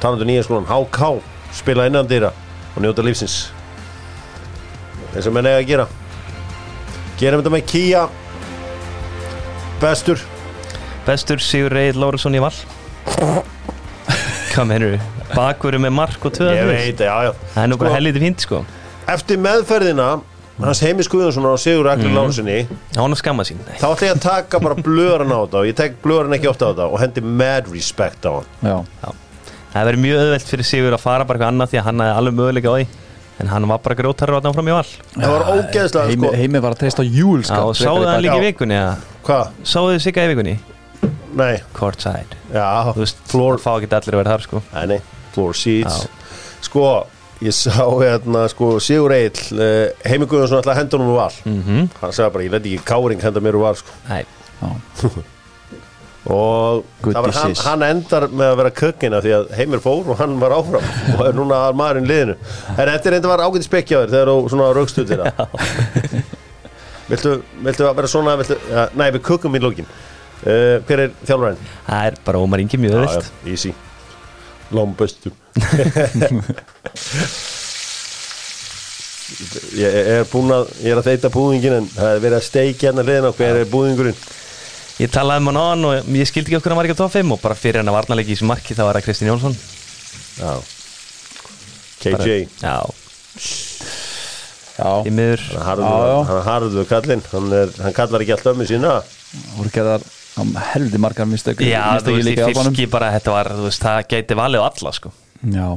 Talandu nýja skólan HK Spila innan dýra og njóta lífsins. Eins og menn eiga að gera. Gerum þetta með Kia Bestur. Bestur Sigur Reyð Lárusson í val. Hvað mennur við? bakverður með mark og tvöða Ég veit, já, já. Það er nú bara Sko, helviti fínt sko. Eftir meðferðina Hans Heimis Guðjónsson og Sigur Akli mm. Var nú skamma sín. Þá ætla ég að taka bara blöðran á þetta og ég tek blöðran ekki ofta á þetta og hendi mad respect á hann. Já, það verður mjög öðvelt fyrir Sigur að fara bara eitthvað annað því að hann hefði alveg möguleika á því. En hann var bara grótarur á fram í val. Það var ógeðslega heimi, sko, heimi var að treysta júl Já, og sáðu hann líka í vikunni eða? Hvað? sáðu þið sigga í vikunni? Nei, courtside. Já, þú veist, floor það fá ekki allir að vera þar sko. Nei, nei, floor seats. Já. Sko, ég sá hérna sko, Sigur Egil uh, Heimi Guðjónsson ætla að henda honum úr val. Mm Hann sagði bara, ég let ekki káring henda mér úr val sko. Nei, Og Good það var hann, hann endar með að vera kökkina Því að Heimir fór og hann var áfram. Og er núna að maðurinn liðinu. En þetta reynda var ágæti spekjaður Þegar þú svona raukstuðir það. Viltu, viltu að vera svona viltu, ja, Nei, við kökkum í lókin uh, Hver er þjálfurinn? það er bara Ómar Ingi mjög já, easy Lombustum Ég er búinn að Ég er að þeita búðingin En það er verið að steikja hérna liðina Hver er búðingurinn? Ég talaði um hann á hann og ég skildi ekki okkur hann var ekki á top 5 og bara fyrir hann að varnalegi í þessu marki þá var það Kristinn Jónsson. Já. KJ Já, Já, í miður. Hann er harður, Já, hann er harður kallinn. Hann, er, hann kallar ekki allt ömmu sína. Voru gerðar á heldi margar mistök Já, þú veist, álfanum. fylki bara þetta var, þú veist, það gæti valið á alla sko Já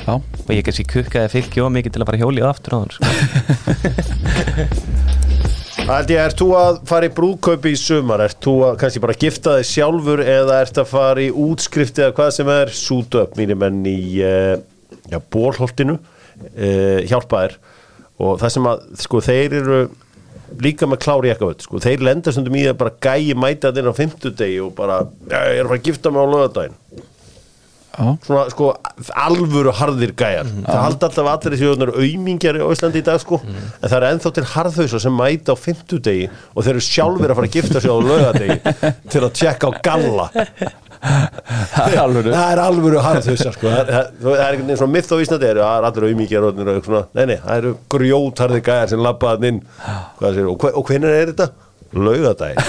Já, og ég kannski kukkaði fylki og mikið til að fara hjóli og aftur á hann sko. Aldi, ert þú að fara í brúðkaupi í sumar? Ert þú að kannski bara gifta þig sjálfur eða ert að fara í útskrift eða hvað sem er sút upp mínir menn í uh, já, bólholtinu uh, hjálpa þér og það sem að sko þeir eru líka með klári ekkert sko. Þeir lenda stundum í að bara gæi mæta þinn á fimmtudegi og bara ég er að fara að gifta mig á lögadaginn já, svona sko alvöru harðir gæjar. Það haldi alltaf allir þessi þjóðnar auðmingjar í Íslandi í dag sko. En það er ennþá til harðhauðsar sem mæta á fimmtudegi og þeir eru sjálfur að fara að gifta sig á lögadegi til að tjekka á galla það er alveg það er alvöru harðhausar sko. Það, það, það er einhvern veginn svona myth á Íslandi það eru allir auðmingjar og eitthvað svona. Nei nei, það eru grjótharðir gæjar sem labbaðan inn. Hvað segirðu? og, hve- og hvernig er þetta? laugadaginn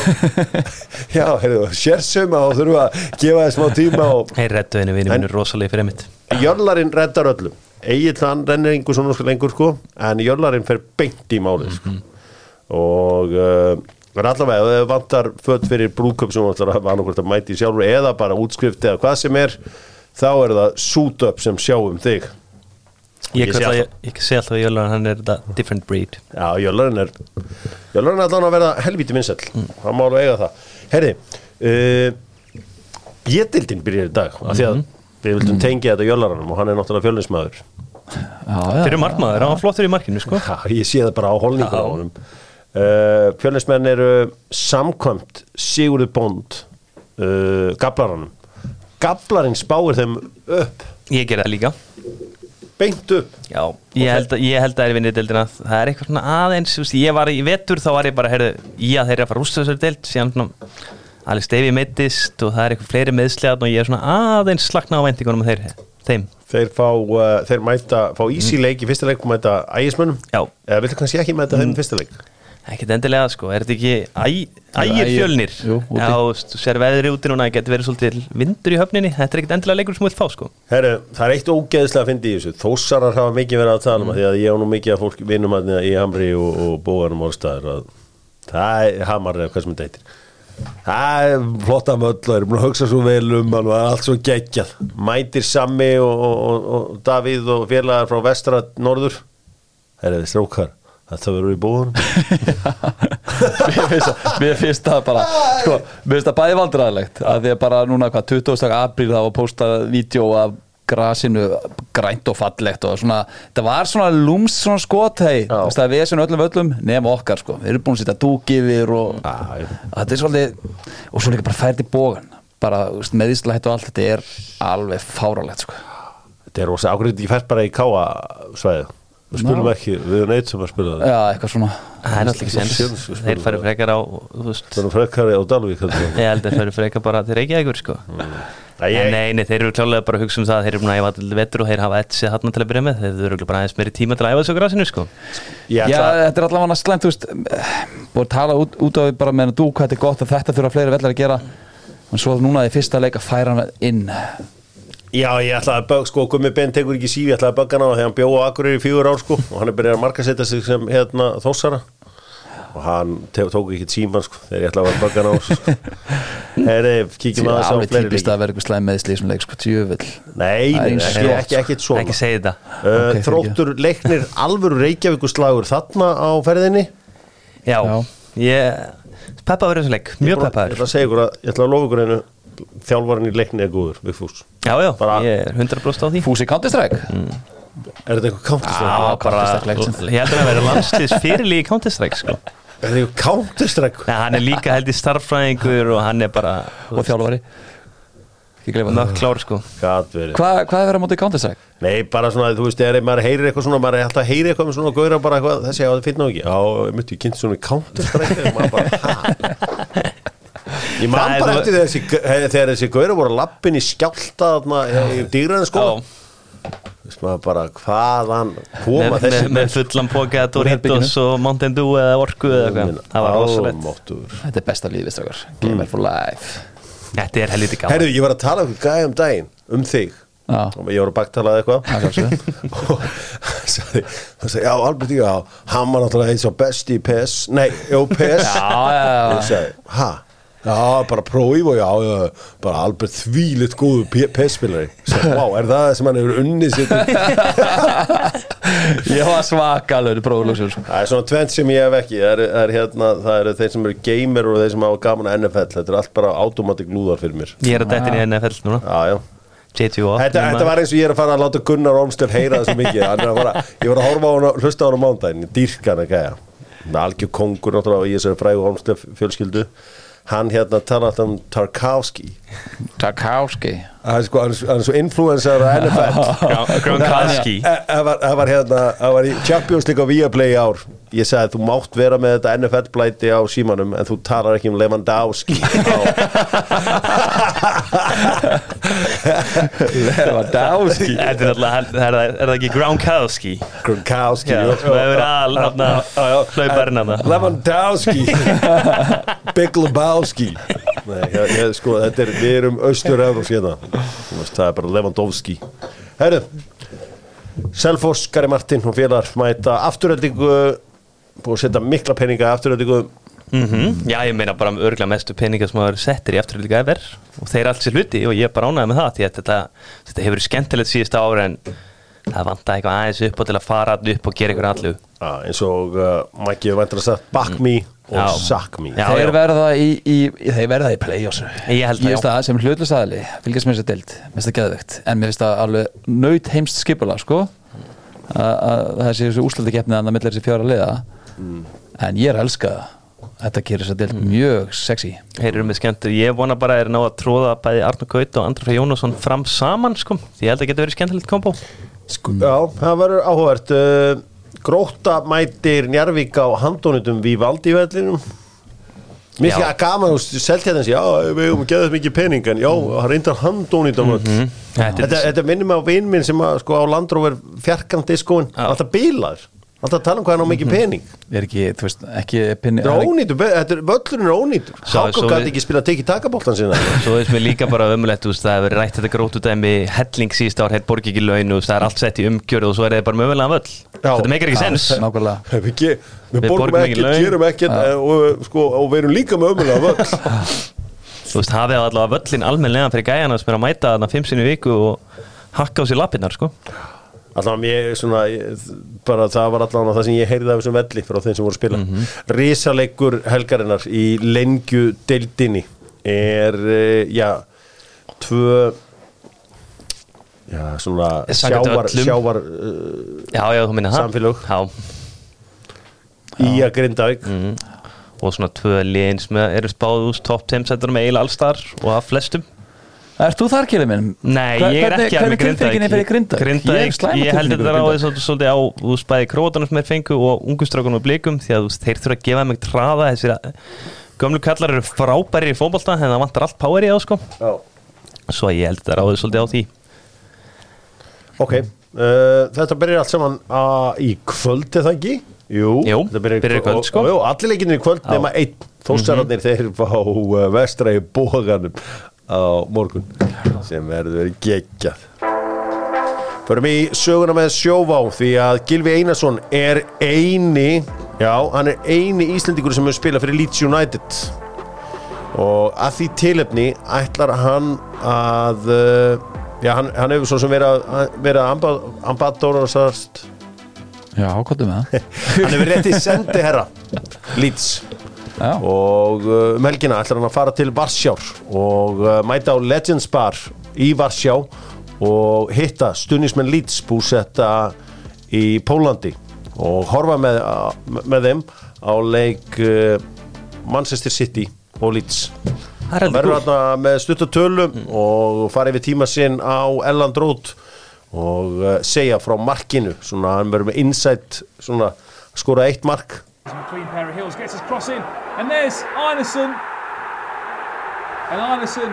já, heyrðu, sérsuma og þurfum að gefa þið smá tíma og Hei, reddu henni vinni minn er rosalega fyrir mitt Jörlarinn reddar öllum. Egil hann rennir einhver svona lengur sko. En Jörlarinn fer beint í málið sko. og uh, er allavega ef þið vantar föt fyrir brúköp sem ætlar að annarkvort að mæti sjálfur eða bara útskrift eða hvað sem er þá er það suit up sem sjáum þig. Ég, Ég ég, ég, sé alltaf að Jölar hann er þetta different breed. Já, Jörlarinn er Jörlarinn er allavega að verða helvíti minnsell hann má alveg eiga það. Herri, uh, Jétildin byrjar í dag af því að við vildum tengja þetta Jörlarannum og hann er náttúrulega fjölinsmaður Fyrir markmaður, hann var flottur í markinu sko. Já, ég sé það bara á holningur á honum uh, Fjölnismenn eru samkvæmt Sigurður Bond uh, Gablaranum. Gablarinn spáir þeim upp. Ég ger það líka. Beint upp. Já, ég held, að, ég held að það er vinnið deildina. Það er eitthvað svona aðeins veist, Ég var í vetur, þá var ég bara heyrðu, að þeir eru að fara rústa þessari deild Síðan Alex Davey meittist Og það er eitthvað fleiri meðslega Og ég er svona aðeins slakna á vendingunum þeir, Þeim. Þeir fá, uh, þeir mæta fá easy leik í fyrsta leik og mæta ægismönnum? Já. eða viltu kannski ekki mæta þeim í fyrsta leik Ekkert endilega sko, er þetta ekki ægir fjölnir? Jú, úti. Já, þú sér veðri úti núna Það getur verið svolítið vindur í höfninni. Þetta er ekkert endilega leikur sem vilt fá sko. Herru, það er eitt ógeðslega að fyndi í þessu. Þósarar hafa mikið verið að tala um mm. því að ég á nú mikið að fólk vinnum að í Hamri og, og bóðanum allstaðar að það er Hamar eða hvað sem þetta heitir. Það er flotta möll og er búin að hugsa svo vel um hann og það er allt svo geggjað. Mætir Sammi og, og, og, og Davíð og félagar frá vestra norður. Herru, strókar þetta verður í bóðanum mér finnst það- bara sko, mér finnst það bæði vandræðilegt að því að bara núna hvað 20. apríl þá var postað vídeo af grasinu grænt og fallegt og svona það var svona lúms svona skot hei, það er vesen öllum öllum nema okkar sko, við erum búin að setja dúk yfir og þetta er svolítið og svo líka bara fært í bógan bara meðíslætt og allt þetta er alveg fáralegt sko. Þetta er rosa ákveðið ég fært bara í káa svæði við spilum Ná. ekki, við sem að spila það. Já, eitthvað svona. Það er náttúrulega ekki sens Þeir færi frekar á, þú það er frekari á Dalvík Ég held að þeir færi frekar bara til Reykjavíkur sko. Nei, En ég- Nei, nei, þeir eru klálega bara að hugsa um það að Þeir eru búin að æfa til vetur og þeir hafa ett sér hann til að byrja með. Þeir eru örugglega bara aðeins meiri tíma til að æfa þessu grasinu sko. Ég Já, ætla þetta er allavega slæmt, þú veist búið að tala út, út á því bara með hennar dúk hvað þetta er gott að þetta þurfa fleiri vellar að gera. En svo núna í fyrsta leik að færa hann inn Já, ég ætla að bög, sko, Gummi Ben tekur ekki sífi, ég ætla að bögga hann á þegar hann bjóð á Akureyri í fjögur ár, sko, og hann er byrjað að markasetja sig sem, hérna, þósara og hann tók ekki tíman, sko, þegar ég ætla að bögga hann á sko. Herri, kíkjum Það að er þess á alveg fleiri típist að vera eitthvað slæm meðsli í þessum leik, sko, tjöfull Nei, Það er ekki, ekki, ekki svona. Ekki segja þetta. Uh. Þróttur leiknir alvöru Reykjavíkuslagur á þjálfarinn í leikni er góður, Vigfús Já, já, Bara- ég er 100% á því Fúsi Counter-Strike Er þetta eitthvað counter-strike? Já, bara, ég held að það verið landslýs fyrirlík í Counter-Strike sko. Er þetta eitthvað counter-strike? Nei, hann er líka held í starffræðingur og hann er bara og það nökk klár sko Hvað hvað er verið á móti Counter-Strike? Nei, bara svona, þú veist, þegar maður heyrir eitthvað svona, maður er alltaf að heyri eitthvað með svona gauðra bara eitthvað, þessi, já, það finna ekki. Já, myndi, ég kynnt svona counter-strike, og maður bara, hæ? Ég man Það bara eftir þessi, þegar þessi gauðra voru lappin í skjálta þarna í dýraðin sko. veist maður bara hvaðan koma með, þessi með, með fullan póka Doritos og Mountain Dew eða Orku eða eitthvað. Það var rosalegt. Þetta er besta lífið, strákar. Gamer for life. Þetta er helviti gaman. Herðu, ég var að tala um gæði um daginn um þig. Já, og ég var að baktalað eitthvað. Það er og hann sagði, já, Albert, já, hann var náttúrulega eins og besti í PES, nei, jú, PES Já, já, já. Sagði, ha? Já, bara próf og já, já, bara Albert þvílitt góðu PES-spilari sagði, vá, er það það sem hann hefur unnið sér til Ég var svakalur bróðlóksjón sko. Það er svona tvent sem ég hef ekki. Það er, það er hérna, það eru þeir sem eru gamer og þeir sem hafa gaman að NFL, þetta er allt bara automatic lúðar fyrir mér. Ég er að dættin í NFL núna. Já, já. Þetta, þetta var eins og ég er að fara að láta Gunnar Ormstöð heyra það svo mikið. Er fara, Ég var að horfa á hann og hlusta á hann á mándaginn Dýrka hann að gæja. Hann er algjör kongur náttúrulega í þessari frægu Ormstöð fjölskyldu Hann hérna tala alltaf um Tarkovski Tarkovski Hann er sko, er svo- er influencer á NFL Gronkowski. Það var, það var hérna, það var í Champions League á Viaplay í ár Ég sagði þú mátt vera með þetta NFL blæti á símanum en þú talar ekki um Lewandowski Lewandowski? Þetta er alltaf, er það- er það ekki Gronkowski? Gronkowski Lewandowski. Big Lebowski. Nei, ég, ég, sko, þetta er, við erum austur-Eurós hérna. Það er bara Lewandowski. Herru Selfoss, Gary Martin og félagar mæta afturöldingu búið að setja mikla peninga í afturöldingu Mhm. Já, ég meina bara um örgla mestu peningar sem hafa verið settir í afturlíka ever. Og þeir allt sér hluti og ég er bara ánægði með það því að þetta, þetta hefur verið skemmtilegt síðust ára en það vantaði eitthvað aðeins upp á til að fara upp og gera eitthvað allu Já, eins og uh, hefur vantar að sagt Back me og Já. Suck me. Já, Þeir já. verða í, í, í þeir verða í play-offs. Ég held það, Ég veist já. það sem hlutlust aðli fylgjast með þess að deild, mér finnst það geðvegt en mér finnst það alveg naut heimst skipula sko. Að að það sé þessu úslöldi keppnið að það millir þessi fjára liða en ég er að elska það þetta gerir þess að deild mjög sexy. Þeir eru með skemmtur, ég vona bara að þeir ná að tróða bæði Arnur Gaut og Andra Frey Jónasson fram saman sko, því ég held að geta verið skemmtilegt kombo. Sko, Já, það verður áhugavert. Uh, Gróta mætir Njarvík á handónitum við valdi í vellinum. Mér finnst ekki að gaman og selt hérna já, við hefum geðað mikið pening en já, það reyndar mm Mhm. Þetta þetta, er- þetta minnir mig á vinn minn sem að, sko, á landróver fjarkandi Já. alltaf bílaður alltaf að tala um hvað hann á mikið pening. Er ekki, þú veist, ekki pinni þetta er ónýtur, þetta er, völlurinn er ónýtur. Hákon gæti ekki spila tekið takaboltan sinna Svo veist mér líka bara ömulegt, þú veist, það hefur rætt þetta grótu dæmi helling síðust ár, heit borgi ekki laun og það er allt sett í umgjörð og svo er það bara mögulega völl. Þetta meikar ekki sens. nákvæmlega. Við, borgum ekki gerum ekkert eh, og, sko, og við erum líka með ömulega völl. Þú veist, hafið allavega völlin almennlega fyrir gæjana sem er að mæta þarna fimm sinni í viku og hakka á sér lappirnar, sko Alltaf mér svona bara það var allavega það sem ég heyrði af þessum velli frá þeim sem voru að spila. Mm Risaleikur helgarinnar í lengju deildinni er uh, já tvö já svona sjávar, sjávar uh, Samfélög. Í að Grindavík. Mm. og svona tvö liðin sem eru spáð úr top 10 setur með eiginlega allstar og af flestum Ert þú þar kjörði minn? Nei, Hver- ég er hvernig- ekki alveg hvernig tilfinningin er fyrir Grindavík? Grindavík, Ég held þetta fyrir þessu svolítið á þú veist, bæði krótanum sem er fengu og ungustrákunum og blikum því að þú veist, þeir þurfa að gefa mig traða þessir að- gömlu kallar eru frábæri í fótbolta en það vantar allt power í á sko Já. svo ég held þetta ráðið svolítið á því Ok, uh, þetta byrjar allt saman uh, í kvöld er það ekki? Jú, Jú, þetta byrjar í kvöld, og- sko. og- Jú, allir leikinir í kvöld nema einn Þósararnir þeir fá uh, vestra í bóganum á morgun sem verður geggjað. Förum í söguna með sjóvá því að Gilvi Einarsson er eini já, hann er eini Íslendingur sem hefur spilað fyrir Leeds United. Og að því tilefni ætlar hann að uh, já, hann, hann hefur svo sem verið að vera ambadórarsast Já, hvað með það? hann hefur rétt í sendi herra. Leeds Já, og uh, um helgina ætlar hann að fara til Varsjár og uh, mæta á Legends Bar í Varsjá og hitta stunismenn Leeds búsetta í Pólandi og horfa með, uh, með þeim á leik Manchester City og Leeds. Heldur verður cool. þarna með stuttatölu og fara yfir tíma sinn á Elland Road og segja frá markinu svona hann verður með insight svona skora eitt mark Some clean pair of heels, gets his cross in, and there's Einerson. And Einerson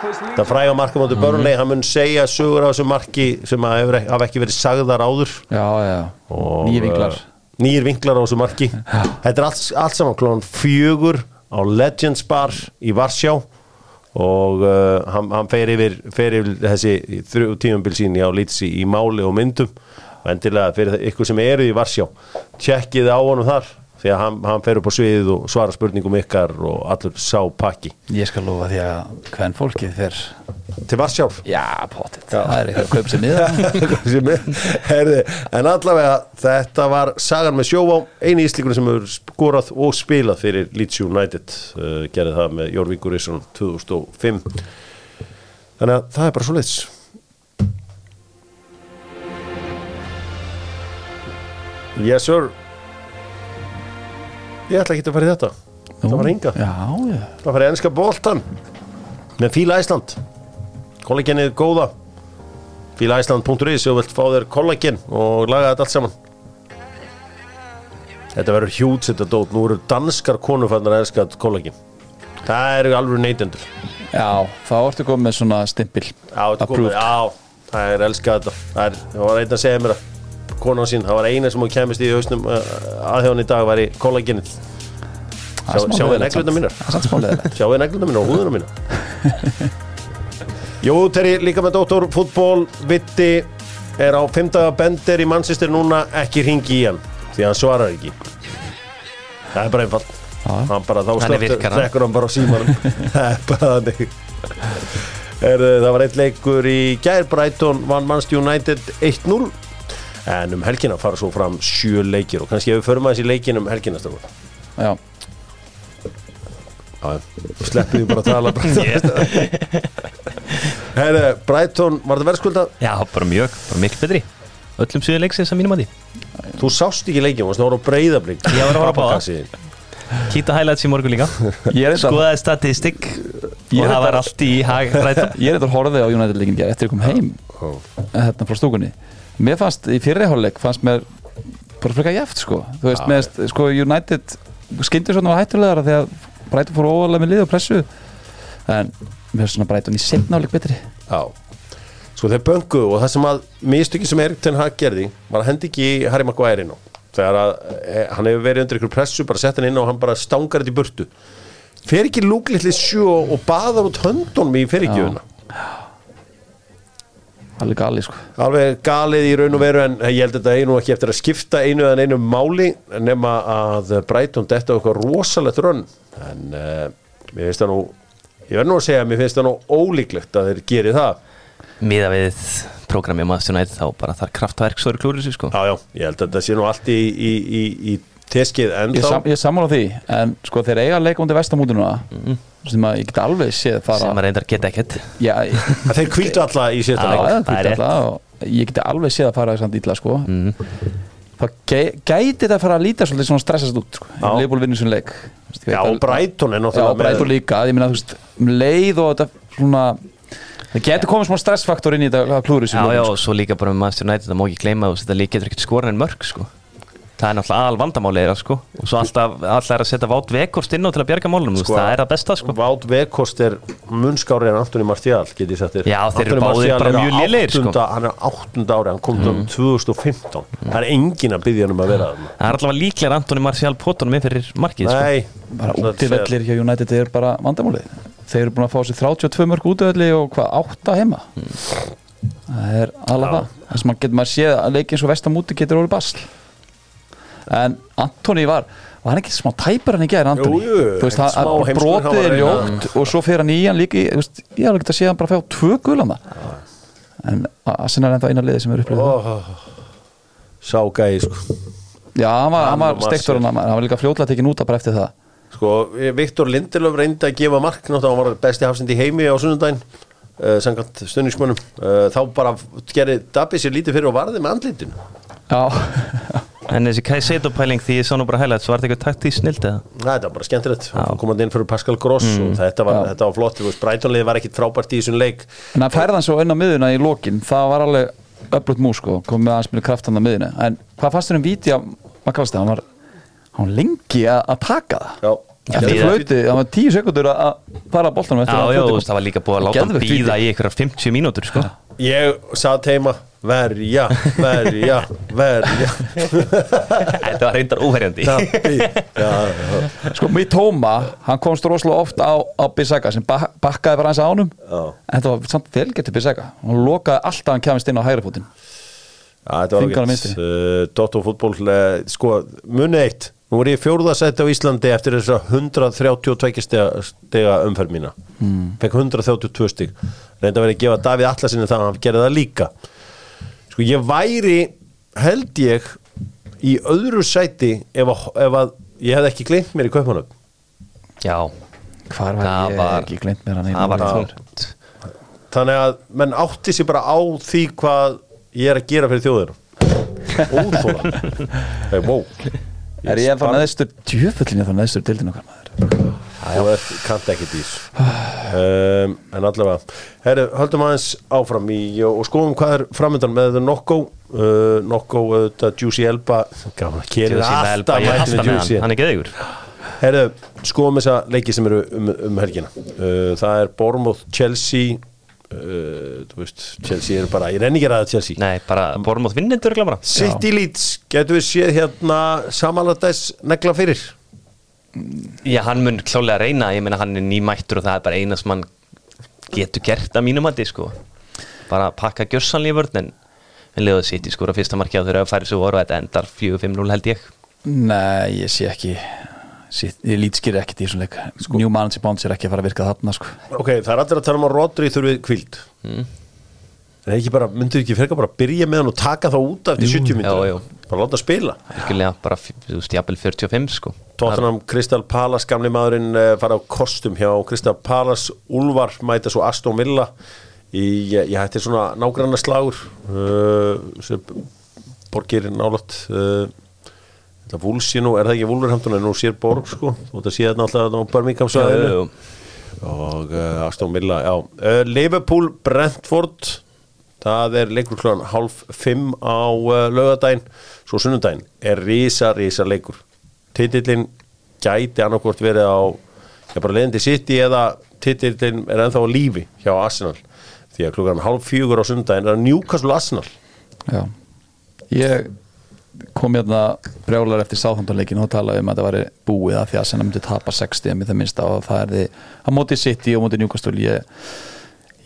það fræga marka mútið Burnley hann mun segja sögur á þessu marki sem að hafa ekki verið sagðar áður. Já, já, Og, nýjir vinklar. uh, nýjir vinklar á þessu marki. Þetta er allt, allt saman klóðan fjögur á Legends Bar í Varsjá og uh, hann, hann fer yfir, fer yfir þessi þrjú tímumbil sín á lítsi í máli og myndum. Og endilega fyrir ykkur sem eru í Varsjá tjekkið á honum þar því að hann, hann fer upp á sviðið og svara spurningum ykkar og allur sá pakki. Ég skal lofa því að hvern fólkið fer til Varsjár Já, potið, það er eitthvað miða. Sem herði, en allavega þetta var sagan með sjóvá eini íslíkur sem hefur skorað og spilað fyrir Leeds United uh, gerði það með Jórvíkur Ísson 2005 þannig að það er bara svo leiðs Yes sir Ég ætla ekki að fara í þetta. Það var já, Það fara í ennska boltan með Fíla Æsland kollagenið góða. Fílaæsland.is og vilt fá þér kollagen og laga þetta allt saman. Þetta verður hjút þetta dót, nú eru danskar konufæðnar að elska kollagen Það eru alveg neytendur. Já, þá ertu komið með svona stimpil. Já, það er elskað þetta. Það, er, það var einn að segja mér að konan sín, það var eina sem hún kemist í hausnum aðhjóðan í dag var í kollagenið Sjá, sjáu þið negluna mínar. Sjáu þið negluna mínar og húðuna mínar Jú, Terri, líka með Dóttor fútból Vitti er á fimmtaga bendir í Manchester núna ekki ringi í hann því hann svarar ekki. Það er bara einfalt. Hann bara þá slöktur virkar hann. þekkur hann bara á símanum. Það er bara þannig. Er, það var eitt leikur í gær Brighton vann Manchester United 1-0 en um helgina fara svo fram sjö leikir og kannski ef við förum aðeins í leikin um helgina stafur Já, sleppið bara að tala Herre, Brighton, var það verðskulda? Já, bara mjög, bara miklu betri. Öllum síðan leiksins að mínum að því. Þú sást ekki leikjum, þú varst að horfa á breyðablík Ég var að horfa á það. Kýta highlights í morgun líka. Ég þetta Skoðaði statistik. Og það var þetta- allt í hag Ég er þetta horfið á United leikin gerð eftir að ég kom heim. Hérna frá stúkunni Mér fannst í fyrriháleik fannst mér bara frekar jæft sko. Þú veist, með, sko United skyndir svona var hættulegara þegar Brighton fór óvalega með lið og pressu en mér finnst svona Brighton í setnáleik betri. Já. Sko þeir böngu og það sem að mistöki sem Erik Ten Hag gerði var að hendi ekki Harry Maguire inn á. Þegar að e, hann hefur verið undir ykkur pressu bara sett hann inn á og hann bara stangar þetta í burtu. Fer ekki lúklitli sjó og baðar út höndunum í fyrirgjöfuna alveg gali sko. Alveg galið í raun og veru en ég held að þetta einu ekki eftir að skipta einu eða einu máli nema að Brighton detta okkur rosalegt rönn. En uh, mér finnst það nú ég verð nú að segja að mér finnst það nú ólíklegt að þeir geri það. Miða við prógrami á Master United þá bara þar kraftverk svo eru klúrið sér sko. Já já, ég held að þetta sé nú allt í, í, í, í teskið en Ég, sam, ég sammála því en sko þeir eiga að leika undir vestamútinu sem að ég get alveg séð fara sem að reyndar geta ekkert Já, ég, að þeir kvítu alla í sérsta Já, leik Já, það er það rétt. og ég geti alveg séð að fara samt illa sko mm. það gæ- gæti þetta að fara að líta svolítið svona stressast út sko. Já. Leifból vinnur sem leik Þú veist, ég veit já, Brighton er Já, náttúrulega Brighton líka, ég meina þú veist um leið og þetta svona það getur komið smá stressfaktor inn í þetta klúri Já, já, og svo líka bara með Master United það má ekki gleyma að þetta getur ekkert skoran en mörg sko Það er náttúrulega aðal vandamálið sko. Og svo alltaf, alltaf er að setja Vátt Vekorst inn á til að bjarga málum, sko, það er að besta sko. Vátt Vekost er munskári en Antoni Martial get ég sagt þér. Já, þeir eru Anthony báðir Martial bara er sko. áttunda- hann er áttunda ári, hann kom um 2015 það er engin að byggja hann um að vera þarna. Það er allavega líklega Antoni Marcial Pótunum inn fyrir markið sko. Nei, bara það útivellir hjá United er bara vandamálið. Þeir eru búin að fá sér 32 mörg útivelli og hvað, 8 heima? Það er alveg það. Það sem maður getur en Antoni var var hann ekki smá tæpar hann í gæri Antoni Jú, jú, þú veist, hann- brotið er ljótt og svo fer hann í hann líka ég har ekki að sé hann bara fá tvö gulana en Arsenal er ennþá eina liði sem er upplifið oh, Sá gæði sko. Já, hann var, var steiktur hann, hann var líka fljótlega tekin út að bara eftir það. Sko, Viktor Lindelöf reyndi að gefa mark náttúrulega hann var besti hafsend í heimi á sunnundaginn uh, samkvæmt stunningsmönnum uh, þá bara gerði Dabbi sér lítið fyrir og varði með andlítinu já, En þessi Kai Seito pæling því ég sá nú bara hæglega svo var þetta eitthvað taktíð snild eða? Nei, þetta var bara skemmtilegt. Komandi inn fyrir Pascal Gross og þetta var, þetta var flott, Brightonlið var ekkit frábært í þessum leik. En að færða hann svo inn á miðuna í lokin það var alveg öflut mús sko. Komið með aðeins með kraftan á miðuna en hvað fannst þér um víti að hann var hann var lengi að, að taka það. Já, eftir Líða- flöyti, það var tíu sekundur að að fara að boltanum eftir Já, að já, það var líka búið að láta býða í ykkur 50 mínútur sko. Ég satt heima Verja, verja, verja. Þetta var reyndar óverjandi. Sko, mér tóma, hann komst rosalega oft á, á Bissaka sem bak, bakkaði bara eins á honum. Já. en þetta var samt velgetið Bissaka. Hann lokaði alltaf hann kemist inn á hægri fótinn. Já, þetta var vinstri. uh, Dotto fútból uh, sko, muni eitt. Nú er ég fjórðasætti á Íslandi eftir þess að 132 stiga, stiga umferð mína. Mm. fekk 132 stig. Reynda verið að gefa Davíð Allasinni það að hann gerði það líka sko ég væri held ég í öðru sæti ef að, ef að ég hefði ekki gleymt mér í kaupanum Já, hvar var það ég var ekki gleymt mér hann Það var þungt. Þannig að menn átti sér bara á því hvað ég er að gera fyrir þjóðina. Óþóla hey, wow. er ég að fara neðstur? Djöfullin ég að fara neðstur dildin okkar maður þú ert kant ekki dís um, en allavega herru, höldum aðeins áfram í, og skoðum hvað er framöndan með Nokko. Uh, Nokko, uh, Juicy Elba. Keri er Juicy Elba, ég er alltaf með hann, hann er geðugur. Herru, skoðum þessa leiki sem eru um, um helgina. Uh, það er Bournemouth, Chelsea. Uh, þú veist, Chelsea er bara ég renni ekki ræða Chelsea. Nei, bara Bormóð bara. City Leeds, getur við séð hérna samanlæðis negla fyrir Já, hann mun klálega reyna, ég meina hann er nýmættur og það er bara eina sem hann getur gert að mínum að sko bara pakka gjörsanlega í vörn en liðið sitt í skóra fyrsta marki á þeirra að færi svo voru og þetta endar 4-5-0 held ég nei, ég sé ekki sé, ég lítskýr ekkert í þessum leik sko. New Manager Bonds er ekki að fara að virka þarna sko. ok, það er allir að tala um að Rodri þurfi kvild Mm. En ekki bara, myndu ekki frekar bara að byrja með hann og taka það út eftir 70 já, minnur já. bara láta spila? Virkilega bara, þú veist, jafnvel 45 sko. Tottenham, Crystal Palace, gamli maðurinn uh, fara á kostum hjá Crystal Palace. Úlfar mæta svo Aston Villa í, ég hætti svona nágranna slagur uh, borgir nálat uh, Vúlsi nú, er það ekki Vúlverhampton en nú sér borg sko, þú veit að sé þetta alltaf á Birmingham Jú, svæðinu jú. og uh, Aston Villa, já. Liverpool, Brentford það er leikur klúan hálf fimm á uh, lögadaginn svo sunnudaginn er rísa, rísa leikur. Titillin gæti annarkvort verið á já, bara leiðindi City eða titillin er ennþá á lífi hjá Arsenal. Því að klukkan hálf fjögur á sunnudaginn er Newcastle Arsenal. Já. ég kom hérna brjálar eftir sáþandarleikin og talaði um að það væri búið að því að senna myndi tapa 60 með það minnsta og það er því að móti City og móti Newcastle. Ég,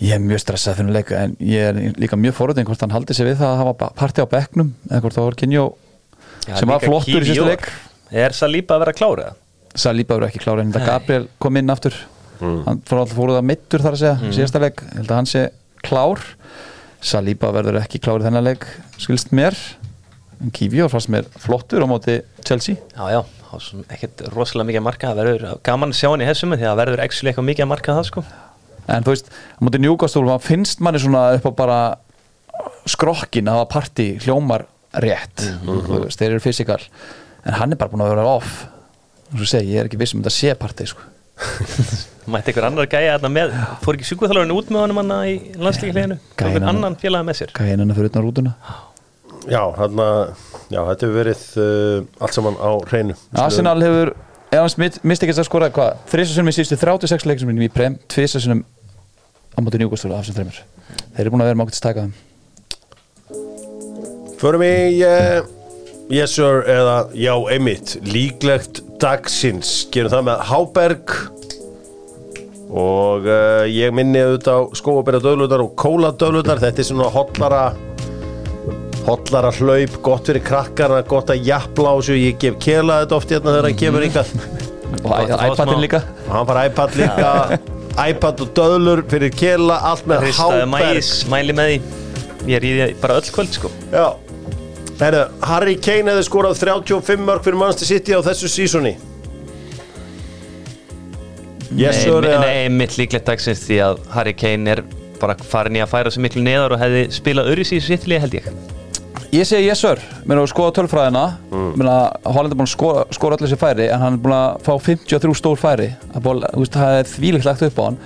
ég er mjög stressað fyrir leika en ég er líka mjög forutinn hvort hann haldi sig við það að hafa parti á bekknum eða hvort það var Kynjó Já, sem var flottur í Jór. leik. Er Saliba að vera klárið? Saliba verður ekki klára en þetta Gabriel kom inn aftur. Hann fór alltaf fóruð að mittur þar að segja síðasta leik, ég held að hann sé klár. Saliba verður ekki klár í þennan leik skilst mér. En Kivjó fannst mér flottur á móti Chelsea. Já, já, er ekkert rosalega mikið marka. Það verður gaman að sjá hann í þessum því að verður actually eitthvað mikið að marka það sko en þú veist, á móti maður finnst manni svona upp á bara skrokkin að hafa partí hljómar rétt þú veist, þeir eru fysikal. En hann er bara búin að vera off. Og svo segi, ég er ekki viss um þetta sé partí sko. Mætti einhver annar gæja þarna með? Fór ekki sjúkuþalurinn út með honum hann í Gæinn einhver hann- annan félaga með sér? Er hennar fyrir utan rútuna. Já, þarna, já, þetta hefur verið uh, allt saman á hreinu. Arsenal hefur ef hans misti ekki að skora hvað þrísasunum í síðustu 36 leikum í prem tvisasunum á móti Newcastle af sem þreymur þeir eru búin að vera mátt að taka þeim. Förum í uh, Yes sir eða Já einmitt Líklegt dagsins. Gerum það með Háberg Og uh, ég minni auðvitað á skóabera döðlutar og kóla döðlutar Þetta er svona hotlara Hotlara hlaup Gott fyrir krakkana Gott að jafla á þessu Ég gef kela þetta oft hérna þegar hann kemur ykkar og iPadin líka. Og hann fara iPad líka iPad og döðlur fyrir kela Allt með Háberg mæli með því. Ég er í því bara öll kvöld sko. Já. Heru, Harry Kane hefði skorað 35 mörg fyrir Manchester City á þessu sísoni. Yes Nei, nei, nei, mitt líklegt dagsins því að Harry Kane er bara farin í að færa sig miklu neðar og hefði spilað öðru síðu sittlið held ég ég segi yes sir. Mér að skoða tölfræðina. Mm. Holland er búin að skora, skora allir þessi færi en hann er búin að fá 53 stór færi. Að það er þvílíkt lagt upp á hann.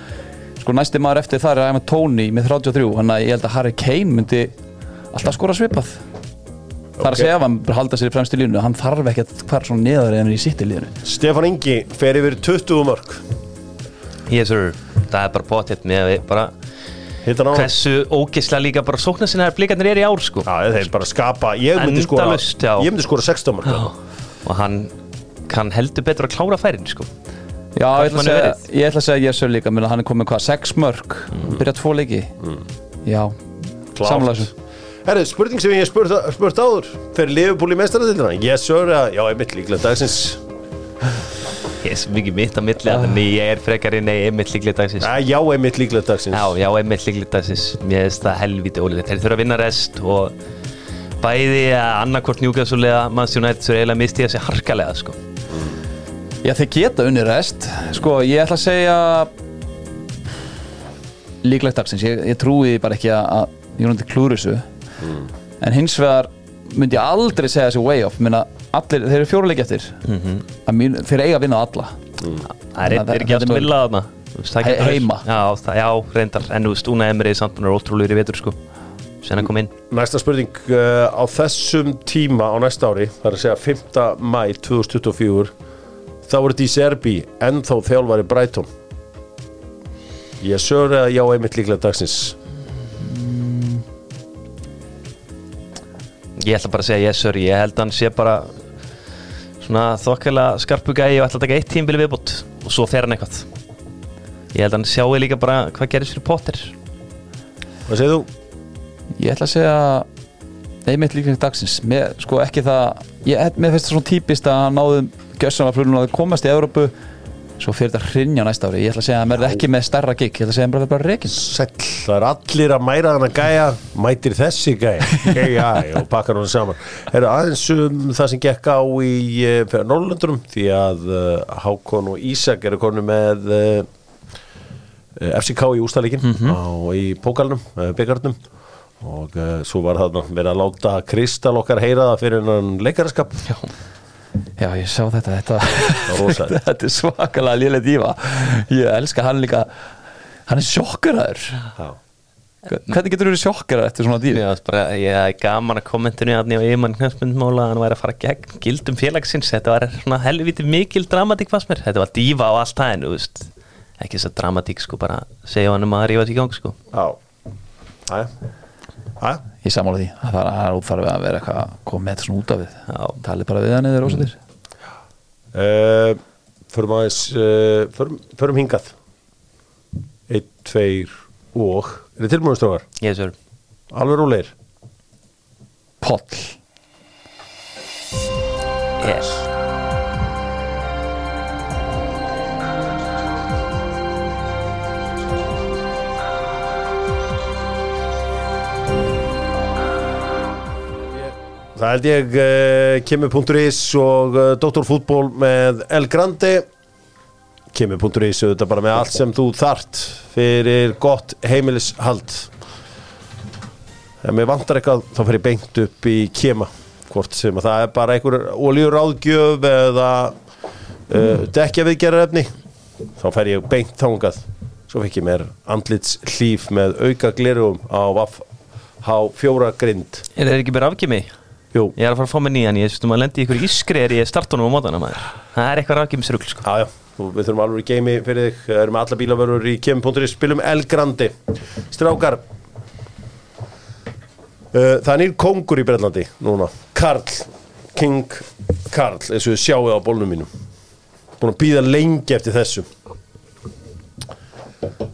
Sko næsti maður eftir það er Æma Tony með 33 þannig að ég held að Harry Kane myndi alltaf skora svipað. Það er að segja ef hann halda sér í fremstu línu Hann þarf ekki að hvar svona neðar en í sitt í línu Stefán Ingi fer yfir 20 mörg Yes sir, það er bara potið með að bara hann hversu ógislega líka bara sóknar sinna blikarnir er í ár sko. Já, þeir bara skapa Ég myndi skora Endalaust, já. Ég myndi skora 16 mörg og hann kann heldur betur að klára færin sko. Já, ég ætla, manni að segja, verið. ég ætla að segja Jessu líka. Menn hann er komið hvað, sex mörg byrjað tvo leiki? Já, samlega þessu. Herru, spurning sem ég hef spurt, spurt áður. Fer Liverpool í mestaradildina? Yes sir, eða- já, einmitt líklega dagsins ég er svo mikið mitt á milli þannig ég er frekar í nei, einmitt líklega dagsins. Æ, Já, einmitt líklega dagsins. Já, já, einmitt líklega dagsins. Mér finnst það helviti ólíklegt. Þeir þurfa að vinna rest og bæði að annarkort njúkastúlega mannsjónætt þurfa eiginlega misti þessi harkalega sko. Já, þeir geta unni rest. Sko, ég ætla að segja líklegt dagsins. Ég, ég trúi bara ekki að, að Jónandi klúri þessu. En hins vegar myndi ég aldrei segja þessi way off. Minna, allir, þeir eru fjóruleiki eftir að mín, þeir eiga að vinna á alla það er, að er ekki að spila þarna. He- heima. já, það, já, reyndar, en þú veist, Una Emri samt hún er ótrúlegur í vetur sko. Sen að koma inn. Næsta spurning uh, á þessum tíma á næsta ári Það er að segja 5. mæ 2024 Þá voru þetta í Serbi Ennþá þjálfari Brighton. Yes sir, eða já, einmitt líklega dagsins. Ég ætla bara að segja yes sir, ég held að hann sé bara svona þokkalega skarpu gæi og ætla að taka eitt tímbili viðbútt og svo fer hann eitthvað. Ég held að hann sjáu líka bara hvað gerist fyrir Potter. Hvað segir þú? Ég ætla að segja einmitt líklegt dagsins. Með, sko ekki það ég, mér finnst það svona típist að hann náðum gjössanlega flugum að komast í Evrópu svo fyrir þetta hrinja næsta ári. Ég ætla að segja að hann verði ekki með stærra gig. Ég ætla að segja að hann verði bara Sæll, það er allir að mæra hann að gæja. Mætir þessi gæja. AI og pakkar hann saman. Er aðeins um það sem gekk á í uh, Norrlöndunum Því að uh, Hákon og Ísak eru konu með uh, FCK í ústæðleikin á í pókalnum, byggarnum og svo var það verið að láta Kristal okkar heyra það fyrir hann leikaraskap. Já. Já, ég sá þetta Þetta, þetta er svakalega lélega dífa Ég elska hann líka Hann er sjokkaraður Já. Hvernig getur þú verið sjokkaraður eftir svona dífi? Ég, bara, ég er gaman að kommentinu að nýja yfirmann knæspundmála að hann væri að fara gegn gildum félagsins þetta var svona helviti mikil dramatík fannst mér, þetta var dífa á allt það en þú veist, ekki þess að dramatík sko bara segja hann um að rífa sig í gang sko Já. Æ. Æ. Ég samála því. Að það er útfarið að vera eitthvað með þetta svona út af við. Já. Talið bara við hann eða rósatir Uh, förum aðeins uh, förum, förum hingað. Einn, tveir og er þið tilbúin strókar? Yes sir. Alveg rólegir? Poll Yes Það held ég uh, kemur.is og uh, Doktorfútból með El Grande. Kemur.is auðvitað bara með allt sem þú þart fyrir gott heimilishald. Ef mér vantar eitthvað þá fer ég beint upp í kema hvort sem að það er bara einhver oljur áðgjöf eða uh, dekja viðgerðarefni þá fer ég beint þangað. Svo fikk ég mér andlits hlýf með auka glerum á vaff H4 grind. Er það ekki bara afgimi? Jú, Ég er að fara að fá mig nýjan, ég veistum að lendi í ykkur ískri er ég startunum á mótana maður. Það er eitthvað afgimisrugl sko. Já, já, og við þurfum alveg í geimi fyrir þig. Það erum alla bílavörur í kem.is Spilum El Grandi Strákar. Uh, Það er nýr kongur í Brellandi núna. Karl, King Karl eins og við sjáum á bólnum mínum. Búin að býða lengi eftir þessu.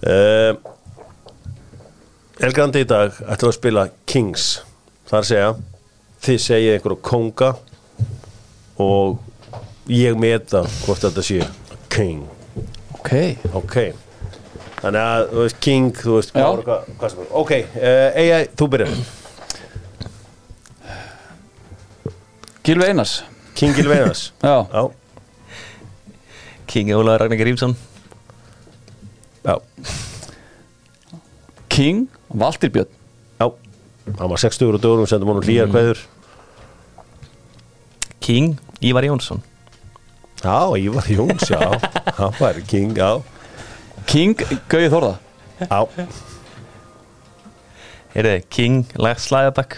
Uh, El Grandi í dag ætlum við að spila Kings. Það er að segja Þið segið einhverju konga og ég meta hvort þetta sé King. Ok. Ok. Þannig að þú veist King þú veist Já. hvað, hvað, hvað sem er. Ok, uh, AI, þú byrjar. Gilvi Einars. King Gilveinas Já, já, King Ólaður Ragnar Grímsson. Já, King Valdir Björn. Já. Hann var 60 og dögurum, sendum honum hlýjar kveður King Ívar Jónsson. Já, Ívar Jóns, já. Hann var King, já. King Gauði Þórða? Já, Heyrðu, King Slæðabæk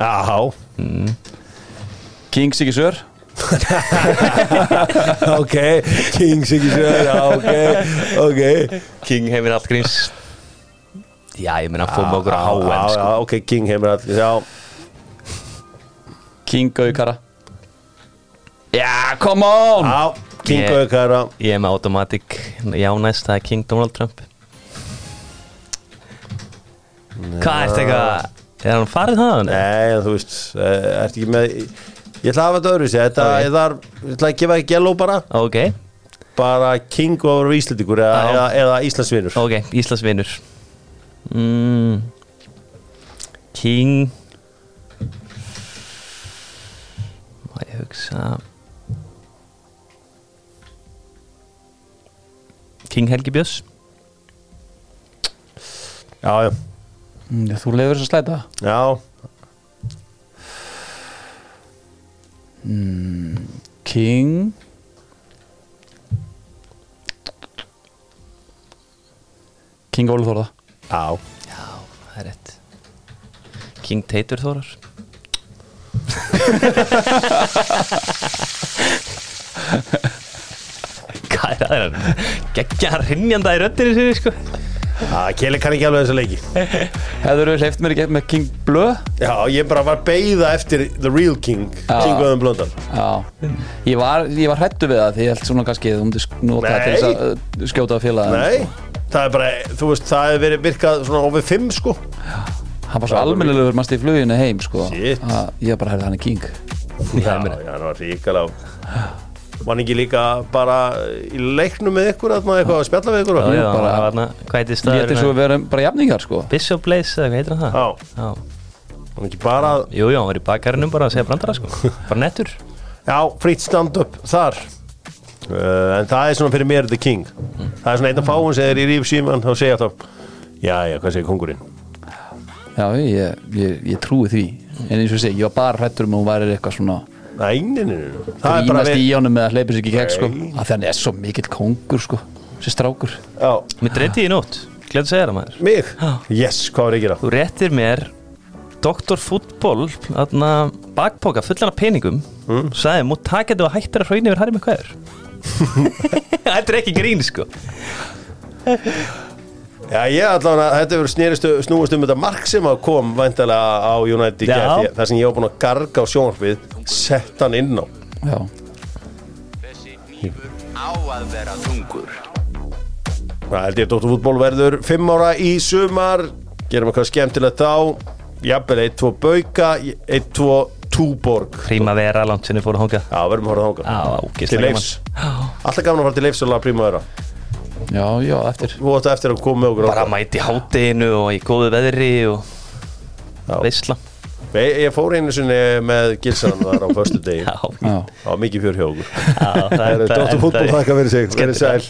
Já, King Siggy Sör? Ok Kings ekki sér, já, ok Ok. King heimir allt gríms Já, ég meina fór með okkur að Já, háen já, sko. ok, King heimir allir Já, King Gaukara Já, come on! Já, King Ég- aukara Ég er með automatic. Já, næst það er King Donald Trump. Hvað ertu eitthvað Er hann farið það? Nei, en þú veist, eh, ertu ekki með Ég ætla að hafa þetta öðru sér Þetta, Ok. ég þarf, ég ætla að gefa ekki yellow bara. Ok, Bara King og Íslandíkur eða, Já. eða, eða Íslandsvinur. Ok, Íslands vinnur mm. King. Má ég hugsa King Helgi Björns. Já, já, Mm, Þú lefur þess að slæta. Já. King. King Óli Þórða Já, Já, það er rétt. King Teitur Þórar það? Er hann Geggja hrinnjanda í röddinu sinni sko. Já, Keli kann ekki alveg þessa leiki. Hefur þú hleyft mér ekki með King Blö? Já, ég bara var beigða eftir The Real King Já. King Öðum Blöndal. Já. Ég var, ég var hrættu við það því ég held svona kannski myndir nota það til þess að uh, skjóta á félagin Nei, það er bara, þú veist, það hefur verið virkað svona ofið fimm sko. Hann var svo almennilegur mannst í fluginu heim sko. Shit. að Ég bara herði hann er King. Já, já, það var ríkala Var hann ekki líka bara í leiknum með ykkur að maður eitthvað að spjalla við ykkur? Já, já, bara- þarna Hvað heitir Ég held eins og staður? við verum bara jafningar sko. Bishop Blaze eða hvað heitir hann það? Já, Já. Hann ekki bara Jú, jú, hann var í bakarinnum bara að segja brandara sko. Bara nettur. Já, frýtt stand-up þar. Uh, En það er svona fyrir mér The King. Það er svona einn af fáum sem er í ríf síman þá segja þá Já, já, hvað segir kongurinn? Já, ég, ég, ég trúi því. En eins og ég segi, ég var bara hrættur um að hún væri eitthvað svona Nei, nei, nei, nei. Það er bara grínast í honum með að hleypa sér ekki í gegn sko Nei. að þannig er svo mikill kongur sko sér strákur Já, Mér dreyti í nótt Gleð að segja það maður mig? Yes, hvað var ég að gera? Þú réttir mér Dr. Fútból bakpoka fullan af peningum mm. Sæði, mútt taka þetta og hættir að hraunni yfir Harry McQuire Þetta er ekki grín sko Já, ég allavega, þetta snerist, snúist um þetta mark sem að kom væntalega á United Já. gert, þar sem ég var búin að garga á sjónarfið sett hann inn á. Já, Þessi hnífur á að vera þungur. Það held ég að Dóttur fútból verður fimm ára í sumar? Gerum eitthvað skemmtilegt þá? Jafnvel 1-2 Bauka 1-2 Túborg. Primavera, langt sinni fóru hóngað Já, verðum þangað. Já, Til leifs. Alltaf gaman að fara til leifs og laga prímaðura já, já, eftir. Þú ætti eftir að koma með okkur Bara mæti hátteginu og í góðu veðri og Já. veisla. Ég, ég fór einu sinni með Gilsan þar á förstu degi Já, Það var mikið fjör hjá okkur. Já, það Dóttur fútból þakka fyrir sig Verið sæl